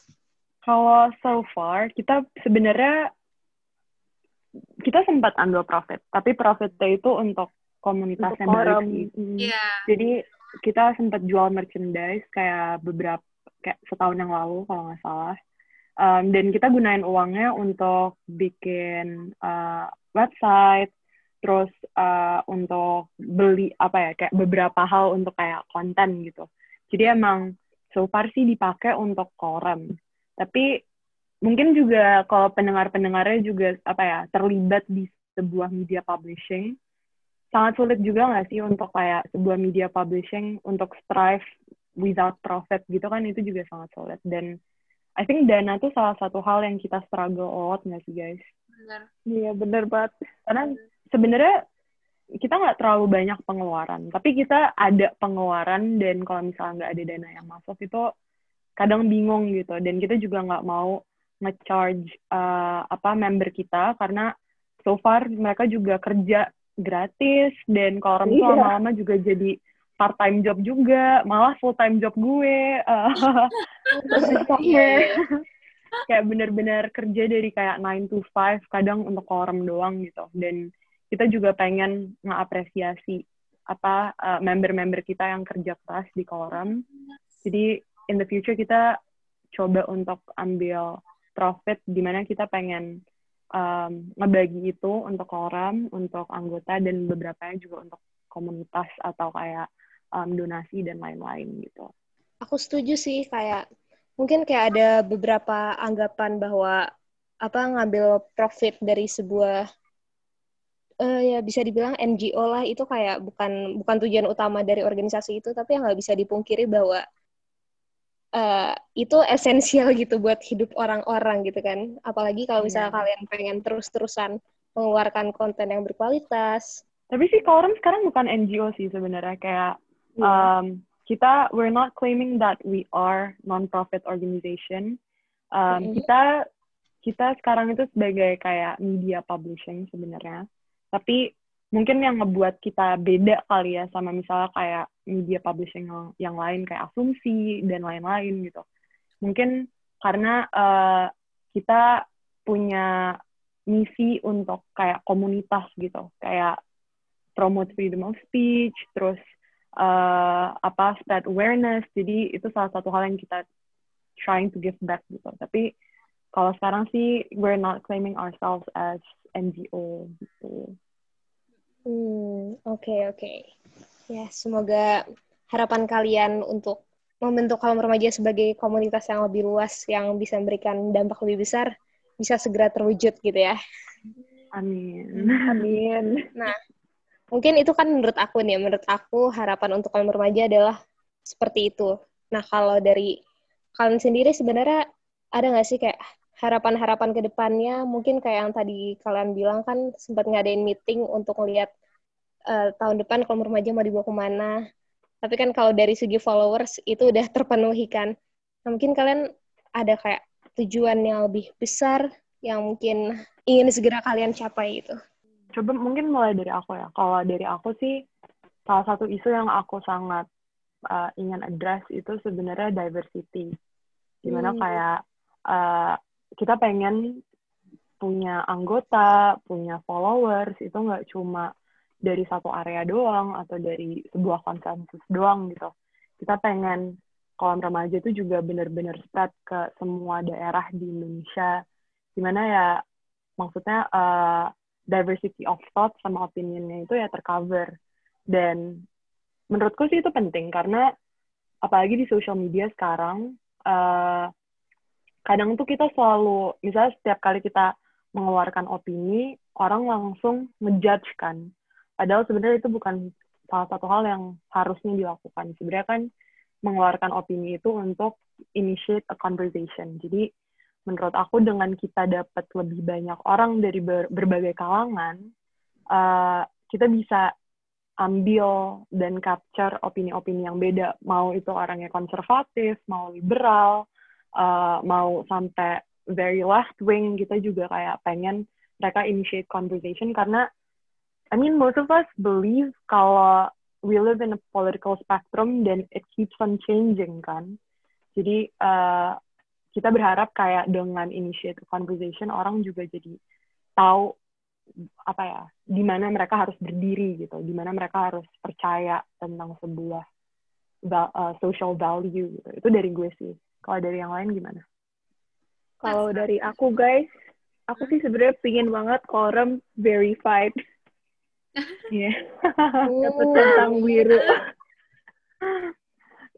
Kalau so far kita sebenarnya kita sempat ambil profit, tapi profitnya itu untuk komunitasnya Untuk sih. Hmm. Iya. Jadi kita sempat jual merchandise kayak beberapa kayak setahun yang lalu kalau nggak salah. Um, dan kita gunain uangnya untuk bikin uh, website, terus uh, untuk beli apa ya kayak beberapa hal untuk kayak konten gitu. Jadi emang so far sih dipakai untuk koran. Tapi mungkin juga kalau pendengar-pendengarnya juga apa ya terlibat di sebuah media publishing, sangat sulit juga nggak sih untuk kayak sebuah media publishing untuk strive without profit gitu kan itu juga sangat sulit dan I think dana tuh salah satu hal yang kita struggle a lot nggak sih guys? Benar. Iya, bener banget. Karena sebenarnya kita nggak terlalu banyak pengeluaran, tapi kita ada pengeluaran dan kalau misalnya nggak ada dana yang masuk itu kadang bingung gitu dan kita juga nggak mau nge-charge uh, apa member kita karena so far mereka juga kerja gratis dan kalau orang tua Iya. lama-lama juga jadi part time job juga malah full time job gue. Uh, Iya, kayak bener-bener kerja dari kayak 9 to 5 kadang untuk korum doang gitu. Dan kita juga pengen ngapresiasi apa uh, member-member kita yang kerja keras di korum jadi in the future kita coba untuk ambil profit di mana kita pengen um, ngebagi itu untuk korum untuk anggota dan beberapa juga untuk komunitas atau kayak um, donasi dan lain-lain gitu. Aku setuju sih kayak mungkin kayak ada beberapa anggapan bahwa apa ngambil profit dari sebuah eh, ya bisa dibilang NGO lah itu kayak bukan bukan tujuan utama dari organisasi itu tapi yang nggak bisa dipungkiri bahwa eh, itu esensial gitu buat hidup orang-orang gitu kan apalagi kalau misalnya Iya. kalian pengen terus-terusan mengeluarkan konten yang berkualitas Tapi sih Korum sekarang bukan NGO sih sebenarnya kayak um, kita we're not claiming that we are non-profit organization. Um, Mm-mm. Kita kita sekarang itu sebagai kayak media publishing sebenarnya. Tapi mungkin yang ngebuat kita beda kali ya sama misalnya kayak media publishing yang, yang lain kayak asumsi dan lain-lain gitu. Mungkin karena uh, kita punya misi untuk kayak komunitas gitu, kayak promote freedom of speech, terus uh, apa spread awareness. Jadi itu salah satu hal yang kita trying to give back gitu. Tapi kalau sekarang sih we're not claiming ourselves as NGO gitu. Hmm, oke oke. Ya, semoga harapan kalian untuk membentuk kaum remaja sebagai komunitas yang lebih luas yang bisa memberikan dampak lebih besar bisa segera terwujud gitu ya. Amin. Amin. Mungkin itu kan menurut aku nih, menurut aku harapan untuk kaum remaja adalah seperti itu. Nah, kalau dari kalian sendiri sebenarnya ada nggak sih kayak harapan-harapan ke depannya? Mungkin kayak yang tadi kalian bilang kan sempat ngadain meeting untuk ngelihat eh, tahun depan kaum remaja mau dibawa ke mana. Tapi kan kalau dari segi followers itu udah terpenuhi kan. Nah, mungkin kalian ada kayak tujuan yang lebih besar yang mungkin ingin segera kalian capai gitu. Coba mungkin mulai dari aku ya. Kalau dari aku sih salah satu isu yang aku sangat uh, ingin address itu sebenarnya diversity. Di mana Hmm. kayak uh, kita pengen punya anggota, punya followers itu nggak cuma dari satu area doang atau dari sebuah konsensus doang gitu. Kita pengen kolam remaja itu juga benar-benar spread ke semua daerah di Indonesia. Di mana ya maksudnya uh, diversity of thought sama opinionnya itu ya tercover. Dan menurutku sih itu penting karena apalagi di social media sekarang, uh, kadang tuh kita selalu, misalnya setiap kali kita mengeluarkan opini, orang langsung ngejudge kan. Padahal sebenarnya itu bukan salah satu hal yang harusnya dilakukan. Sebenarnya kan mengeluarkan opini itu untuk initiate a conversation. Jadi menurut aku dengan kita dapat lebih banyak orang dari ber berbagai kalangan, uh, kita bisa ambil dan capture opini-opini yang beda. Mau itu orangnya konservatif, mau liberal, uh, mau sampai very left wing kita juga kayak pengen mereka initiate conversation karena I mean most of us believe kalau we live in a political spectrum dan it keeps on changing kan jadi uh, kita berharap kayak dengan initiate conversation orang juga jadi tahu apa ya di mana mereka harus berdiri gitu di mana mereka harus percaya tentang sebuah uh, social value gitu itu dari gue sih kalau dari yang lain gimana? Kalau dari aku guys, aku sih sebenarnya pingin banget korum verified. Iya. Dapat tentang wiru.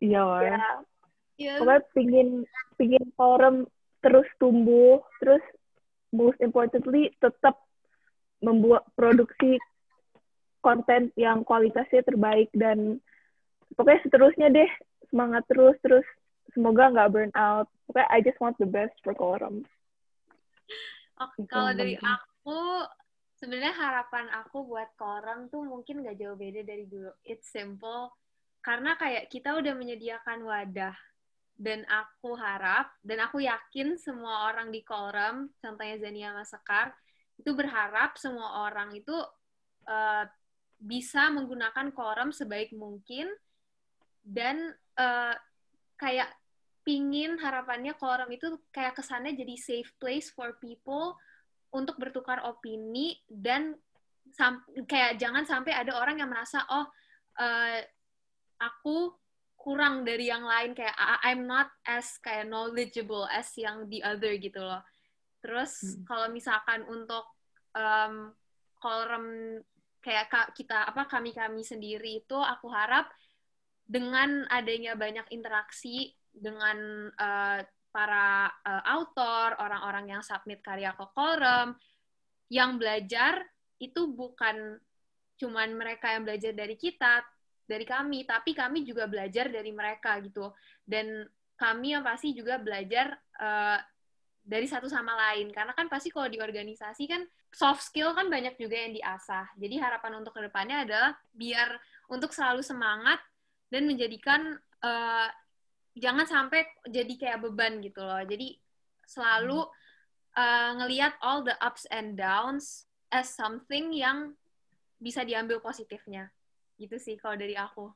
Iya. Ya. Yeah. Pokoknya pingin pingin korum terus tumbuh, terus most importantly tetap membuat produksi konten yang kualitasnya terbaik dan pokoknya seterusnya deh semangat terus terus semoga nggak burn out. Pokoknya I just want the best for Koram. Oke, okay, kalau dari aku sebenarnya harapan aku buat Koram tuh mungkin nggak jauh beda dari dulu. It's simple. Karena kayak kita udah menyediakan wadah. Dan aku harap dan aku yakin semua orang di Koram, contohnya Zania sama Sekar, itu berharap semua orang itu uh, bisa menggunakan Koram sebaik mungkin. Dan uh, kayak pingin harapannya koram itu kayak kesannya jadi safe place for people untuk bertukar opini dan kayak jangan sampai ada orang yang merasa oh uh, aku kurang dari yang lain kayak I'm not as kayak knowledgeable as yang the other gitu loh. Terus hmm. kalau misalkan untuk um, kolam kayak kita apa kami kami sendiri itu aku harap dengan adanya banyak interaksi dengan uh, para uh, autor, orang-orang yang submit karya ke forum, yang belajar itu bukan cuman mereka yang belajar dari kita, dari kami, tapi kami juga belajar dari mereka gitu. Dan kami yang pasti juga belajar uh, dari satu sama lain. Karena kan pasti kalau di organisasi kan soft skill kan banyak juga yang diasah. Jadi harapan untuk ke depannya adalah biar untuk selalu semangat dan menjadikan uh, jangan sampai jadi kayak beban gitu loh. Jadi selalu uh, ngelihat all the ups and downs as something yang bisa diambil positifnya. Gitu sih kalau dari aku.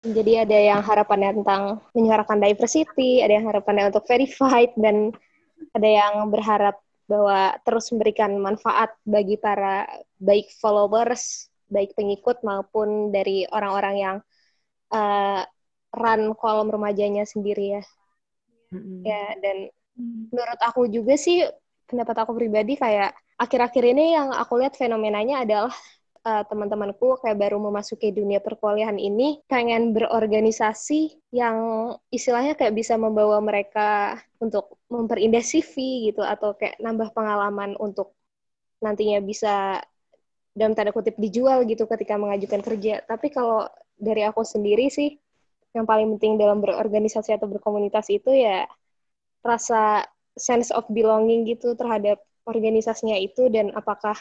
Jadi ada yang harapannya tentang menyuarakan diversity, ada yang harapannya untuk verified, dan ada yang berharap bahwa terus memberikan manfaat bagi para baik followers, baik pengikut maupun dari orang-orang yang uh, run kolom remajanya sendiri ya. Mm-hmm. Ya dan mm. menurut aku juga sih pendapat aku pribadi kayak akhir-akhir ini yang aku lihat fenomenanya adalah uh, teman-temanku kayak baru memasuki dunia perkuliahan ini pengen berorganisasi yang istilahnya kayak bisa membawa mereka untuk memperindah CV gitu atau kayak nambah pengalaman untuk nantinya bisa dalam tanda kutip dijual gitu ketika mengajukan kerja. Tapi kalau dari aku sendiri sih yang paling penting dalam berorganisasi atau berkomunitas itu ya rasa sense of belonging gitu terhadap organisasinya itu dan apakah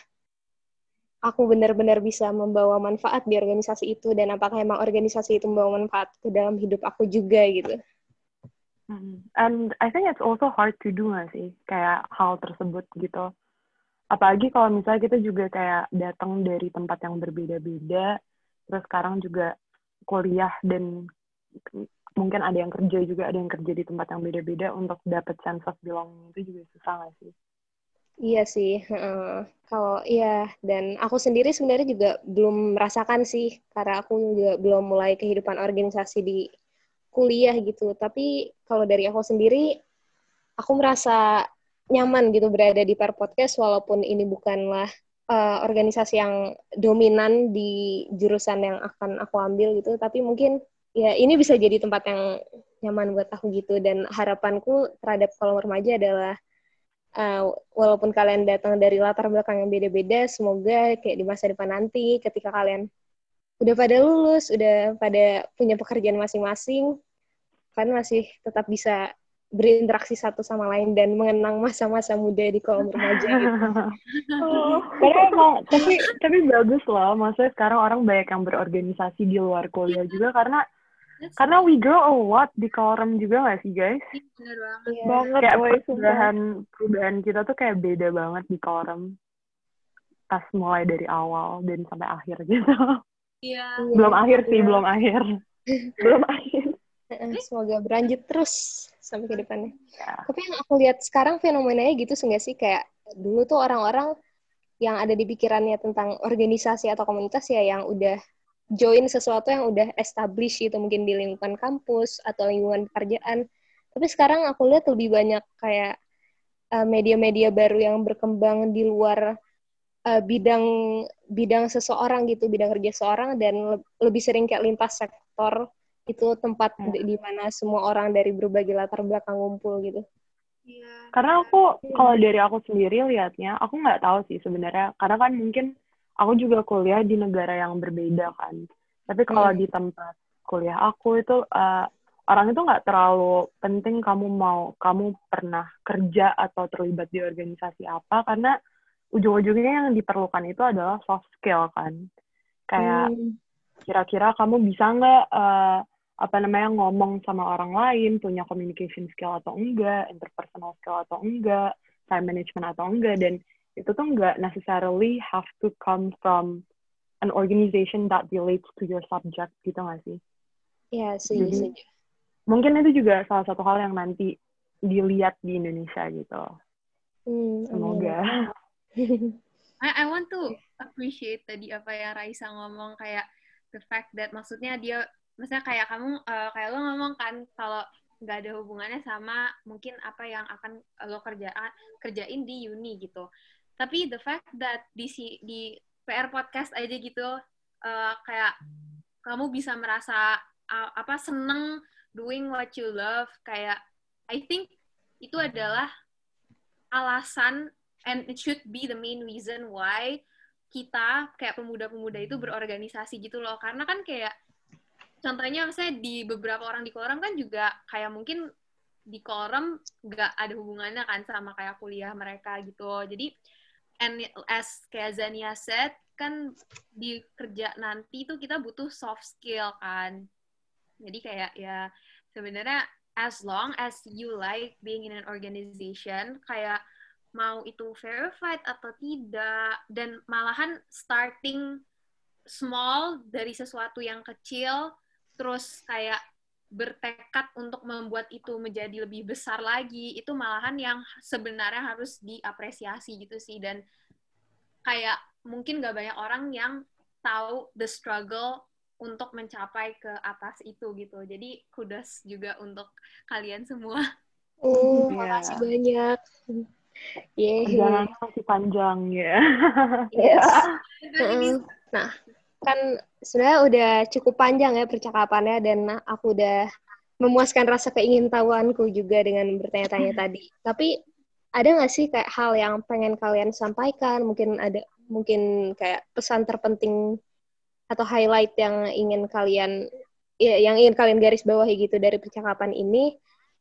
aku benar-benar bisa membawa manfaat di organisasi itu dan apakah emang organisasi itu membawa manfaat ke dalam hidup aku juga gitu. Hmm. And I think it's also hard to do gak sih kayak hal tersebut gitu. Apalagi kalau misalnya kita juga kayak datang dari tempat yang berbeda-beda, terus sekarang juga kuliah dan mungkin ada yang kerja juga ada yang kerja di tempat yang beda-beda untuk dapat sense of belonging itu juga susah nggak sih? Iya sih, uh, kalau iya dan aku sendiri sebenarnya juga belum merasakan sih karena aku juga belum mulai kehidupan organisasi di kuliah gitu. Tapi kalau dari aku sendiri, aku merasa nyaman gitu berada di Per Podcast walaupun ini bukanlah uh, organisasi yang dominan di jurusan yang akan aku ambil gitu, tapi mungkin ya ini bisa jadi tempat yang nyaman buat aku gitu dan harapanku terhadap kolom remaja adalah uh, walaupun kalian datang dari latar belakang yang beda-beda, semoga kayak di masa depan nanti ketika kalian udah pada lulus, udah pada punya pekerjaan masing-masing, kan masih tetap bisa berinteraksi satu sama lain dan mengenang masa-masa muda di kolom remaja gitu. oh, karena emang tapi tapi bagus loh, maksudnya sekarang orang banyak yang berorganisasi di luar kuliah juga karena karena we grow a lot di kolom juga gak sih guys? Iya, bener banget. Yeah. Banget, kayak boy, perubahan perubahan kita tuh kayak beda banget di kolom pas mulai dari awal dan sampai akhir gitu. Iya. belum akhir sih, belum akhir. belum akhir. Semoga berlanjut terus sampai ke depannya. Ya. Tapi yang aku lihat sekarang fenomenanya gitu enggak sih kayak dulu tuh orang-orang yang ada di pikirannya tentang organisasi atau komunitas ya yang udah join sesuatu yang udah established gitu mungkin di lingkungan kampus atau lingkungan pekerjaan. Tapi sekarang aku lihat lebih banyak kayak uh, media-media baru yang berkembang di luar uh, bidang bidang seseorang gitu, bidang kerja seseorang dan le lebih sering kayak lintas sektor itu tempat hmm. di, di mana semua orang dari berbagai latar belakang ngumpul gitu. Iya. Karena aku kalau dari aku sendiri lihatnya, aku nggak tahu sih sebenarnya. Karena kan mungkin aku juga kuliah di negara yang berbeda kan. Tapi kalau hmm. di tempat kuliah aku itu uh, orang itu nggak terlalu penting kamu mau kamu pernah kerja atau terlibat di organisasi apa karena ujung-ujungnya yang diperlukan itu adalah soft skill kan. Kayak hmm. kira-kira kamu bisa nggak uh, apa namanya ngomong sama orang lain, punya communication skill atau enggak, interpersonal skill atau enggak, time management atau enggak, dan itu tuh enggak necessarily have to come from an organization that relates to your subject gitu nggak sih? Iya, sih. Jadi, Mungkin itu juga salah satu hal yang nanti dilihat di Indonesia gitu. Hmm, Semoga. I, I want to appreciate tadi apa yang Raisa ngomong kayak the fact that maksudnya dia maksudnya kayak kamu uh, kayak lo ngomong kan kalau nggak ada hubungannya sama mungkin apa yang akan lo kerjaan kerjain di uni gitu tapi the fact that di si di PR podcast aja gitu uh, kayak kamu bisa merasa uh, apa seneng doing what you love kayak I think itu adalah alasan and it should be the main reason why kita kayak pemuda-pemuda itu berorganisasi gitu loh. Karena kan kayak contohnya misalnya di beberapa orang di kolam kan juga kayak mungkin di kolam nggak ada hubungannya kan sama kayak kuliah mereka gitu. Jadi and as kayak Zania said kan di kerja nanti tuh kita butuh soft skill kan. Jadi kayak ya sebenarnya as long as you like being in an organization kayak mau itu verified atau tidak dan malahan starting small dari sesuatu yang kecil terus kayak bertekad untuk membuat itu menjadi lebih besar lagi itu malahan yang sebenarnya harus diapresiasi gitu sih dan kayak mungkin gak banyak orang yang tahu the struggle untuk mencapai ke atas itu gitu jadi kudos juga untuk kalian semua oh yeah. makasih banyak Yeah. Jangan masih panjang ya. Yes. nah, kan sebenarnya udah cukup panjang ya percakapannya dan aku udah memuaskan rasa keingintahuanku juga dengan bertanya-tanya tadi. Tapi ada nggak sih kayak hal yang pengen kalian sampaikan? Mungkin ada mungkin kayak pesan terpenting atau highlight yang ingin kalian ya yang ingin kalian garis bawahi gitu dari percakapan ini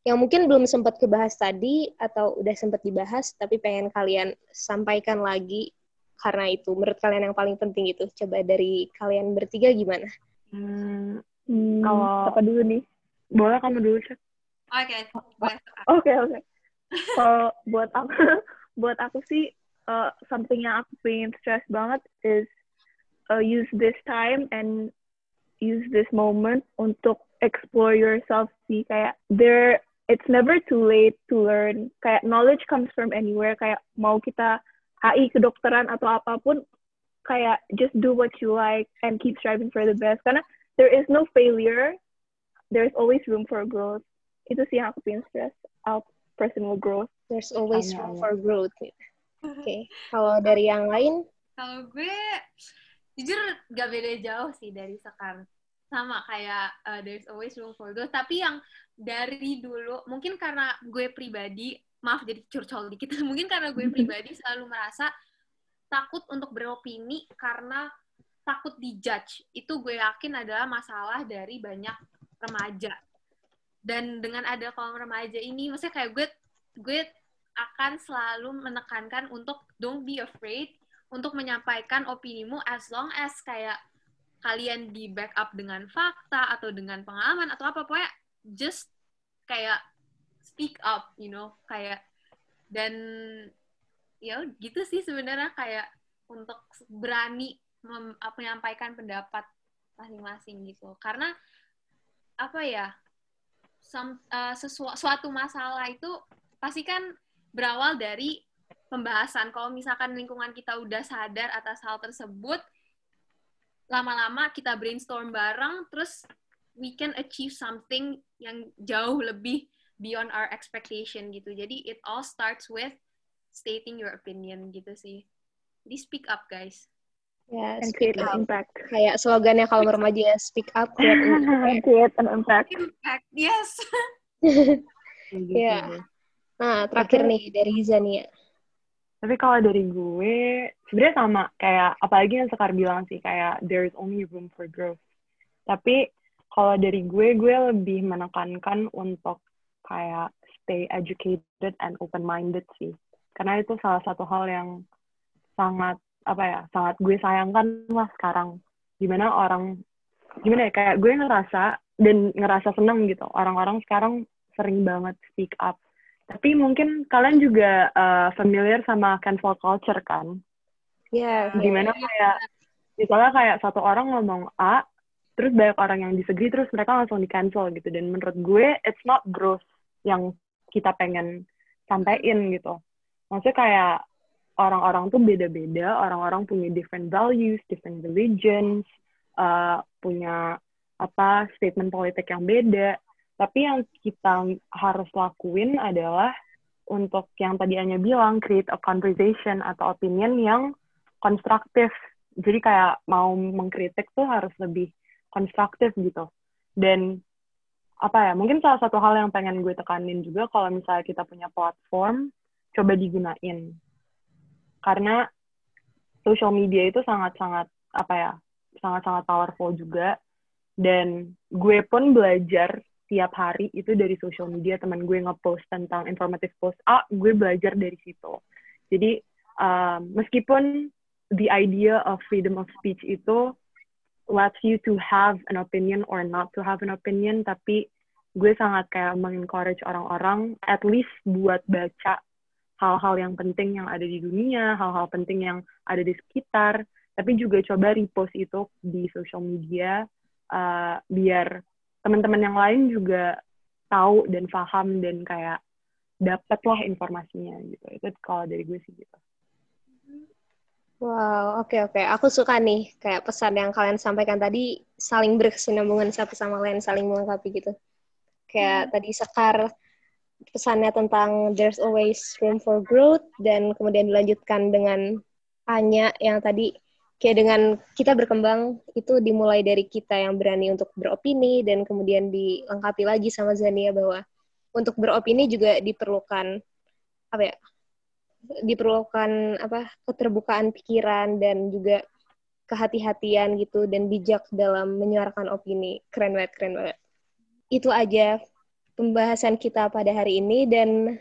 yang mungkin belum sempat kebahas tadi atau udah sempat dibahas tapi pengen kalian sampaikan lagi karena itu menurut kalian yang paling penting itu coba dari kalian bertiga gimana? Hmm, hmm, kalau apa dulu nih? Boleh kamu dulu cek. Oke, oke oke. Kalau buat aku, buat aku sih uh, something yang aku pengen stress banget is uh, use this time and use this moment untuk explore yourself sih kayak there it's never too late to learn kayak knowledge comes from anywhere kayak mau kita HI kedokteran atau apa pun kayak just do what you like and keep striving for the best karena there is no failure there's always room for growth. Itu sih yang aku pengen stress out personal growth. There's always room for growth. Oke, okay. kalau dari yang lain? Kalau gue jujur gak beda jauh sih dari sekarang. Sama kayak uh, there's always room for growth. Tapi yang dari dulu, mungkin karena gue pribadi, maaf jadi curcol dikit, mungkin karena gue pribadi selalu merasa takut untuk beropini karena takut dijudge. Itu gue yakin adalah masalah dari banyak remaja. Dan dengan ada kolom remaja ini, maksudnya kayak gue gue akan selalu menekankan untuk don't be afraid untuk menyampaikan opinimu as long as kayak kalian di backup dengan fakta atau dengan pengalaman atau apa pokoknya just kayak speak up you know kayak dan ya gitu sih sebenarnya kayak untuk berani menyampaikan pendapat masing-masing gitu karena apa ya some, uh, sesu suatu masalah itu pasti kan berawal dari pembahasan. Kalau misalkan lingkungan kita udah sadar atas hal tersebut, lama-lama kita brainstorm bareng, terus we can achieve something yang jauh lebih beyond our expectation gitu. Jadi it all starts with stating your opinion gitu sih. Jadi speak up guys. Ya, yeah, speak up. Impact. Kayak slogannya kalau remaja ya, speak up, create an impact. create an impact. Impact, yes. Gitu ya. yeah. Nah, terakhir tapi, nih dari Zania. Tapi kalau dari gue, sebenarnya sama. Kayak, apalagi yang Sekar bilang sih, kayak there is only room for growth. Tapi kalau dari gue, gue lebih menekankan untuk kayak stay educated and open-minded sih. Karena itu salah satu hal yang sangat, apa ya, sangat gue sayangkan lah sekarang. Gimana orang, gimana ya, kayak gue ngerasa, dan ngerasa seneng gitu. Orang-orang sekarang sering banget speak up tapi mungkin kalian juga uh, familiar sama cancel culture kan? Iya. Yeah, Gimana yeah. kayak misalnya kayak satu orang ngomong A, terus banyak orang yang disagree, terus mereka langsung di cancel gitu. Dan menurut gue it's not growth yang kita pengen sampaikan gitu. Maksudnya kayak orang-orang tuh beda-beda, orang-orang punya different values, different religions, uh, punya apa statement politik yang beda. Tapi yang kita harus lakuin adalah untuk yang tadi Anya bilang, create a conversation atau opinion yang konstruktif. Jadi kayak mau mengkritik tuh harus lebih konstruktif gitu. Dan apa ya, mungkin salah satu hal yang pengen gue tekanin juga kalau misalnya kita punya platform, coba digunain. Karena social media itu sangat-sangat, apa ya, sangat-sangat powerful juga. Dan gue pun belajar tiap hari itu dari social media teman gue ngepost tentang informatif post A, gue belajar dari situ. Jadi um, meskipun the idea of freedom of speech itu lets you to have an opinion or not to have an opinion, tapi gue sangat kayak mengencourage orang-orang at least buat baca hal-hal yang penting yang ada di dunia, hal-hal penting yang ada di sekitar, tapi juga coba repost itu di social media uh, biar teman-teman yang lain juga tahu dan paham dan kayak dapatlah informasinya gitu. Itu kalau dari gue sih gitu Wow, oke okay, oke. Okay. Aku suka nih kayak pesan yang kalian sampaikan tadi saling berkesinambungan satu sama lain, saling melengkapi gitu. Kayak hmm. tadi Sekar pesannya tentang there's always room for growth dan kemudian dilanjutkan dengan Anya yang tadi kayak dengan kita berkembang itu dimulai dari kita yang berani untuk beropini dan kemudian dilengkapi lagi sama Zania bahwa untuk beropini juga diperlukan apa ya diperlukan apa keterbukaan pikiran dan juga kehati-hatian gitu dan bijak dalam menyuarakan opini keren banget keren banget itu aja pembahasan kita pada hari ini dan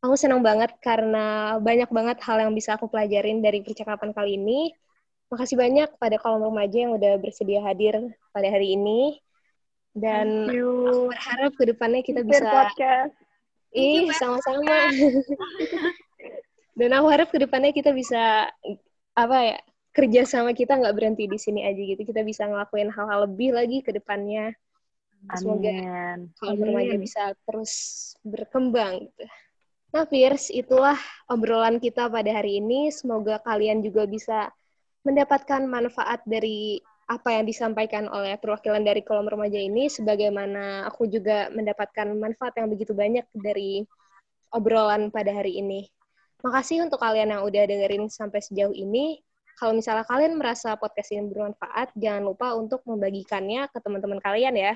aku senang banget karena banyak banget hal yang bisa aku pelajarin dari percakapan kali ini Makasih banyak pada kolom remaja yang udah bersedia hadir pada hari ini. Dan aku berharap ke depannya kita bisa... Podcast. Ih, sama-sama. Dan aku harap ke depannya kita bisa, apa ya, kerja sama kita nggak berhenti di sini aja gitu. Kita bisa ngelakuin hal-hal lebih lagi ke depannya. Semoga kolom remaja bisa terus berkembang gitu. Nah, Firs, itulah obrolan kita pada hari ini. Semoga kalian juga bisa mendapatkan manfaat dari apa yang disampaikan oleh perwakilan dari kolom remaja ini, sebagaimana aku juga mendapatkan manfaat yang begitu banyak dari obrolan pada hari ini. Makasih untuk kalian yang udah dengerin sampai sejauh ini. Kalau misalnya kalian merasa podcast ini bermanfaat, jangan lupa untuk membagikannya ke teman-teman kalian ya.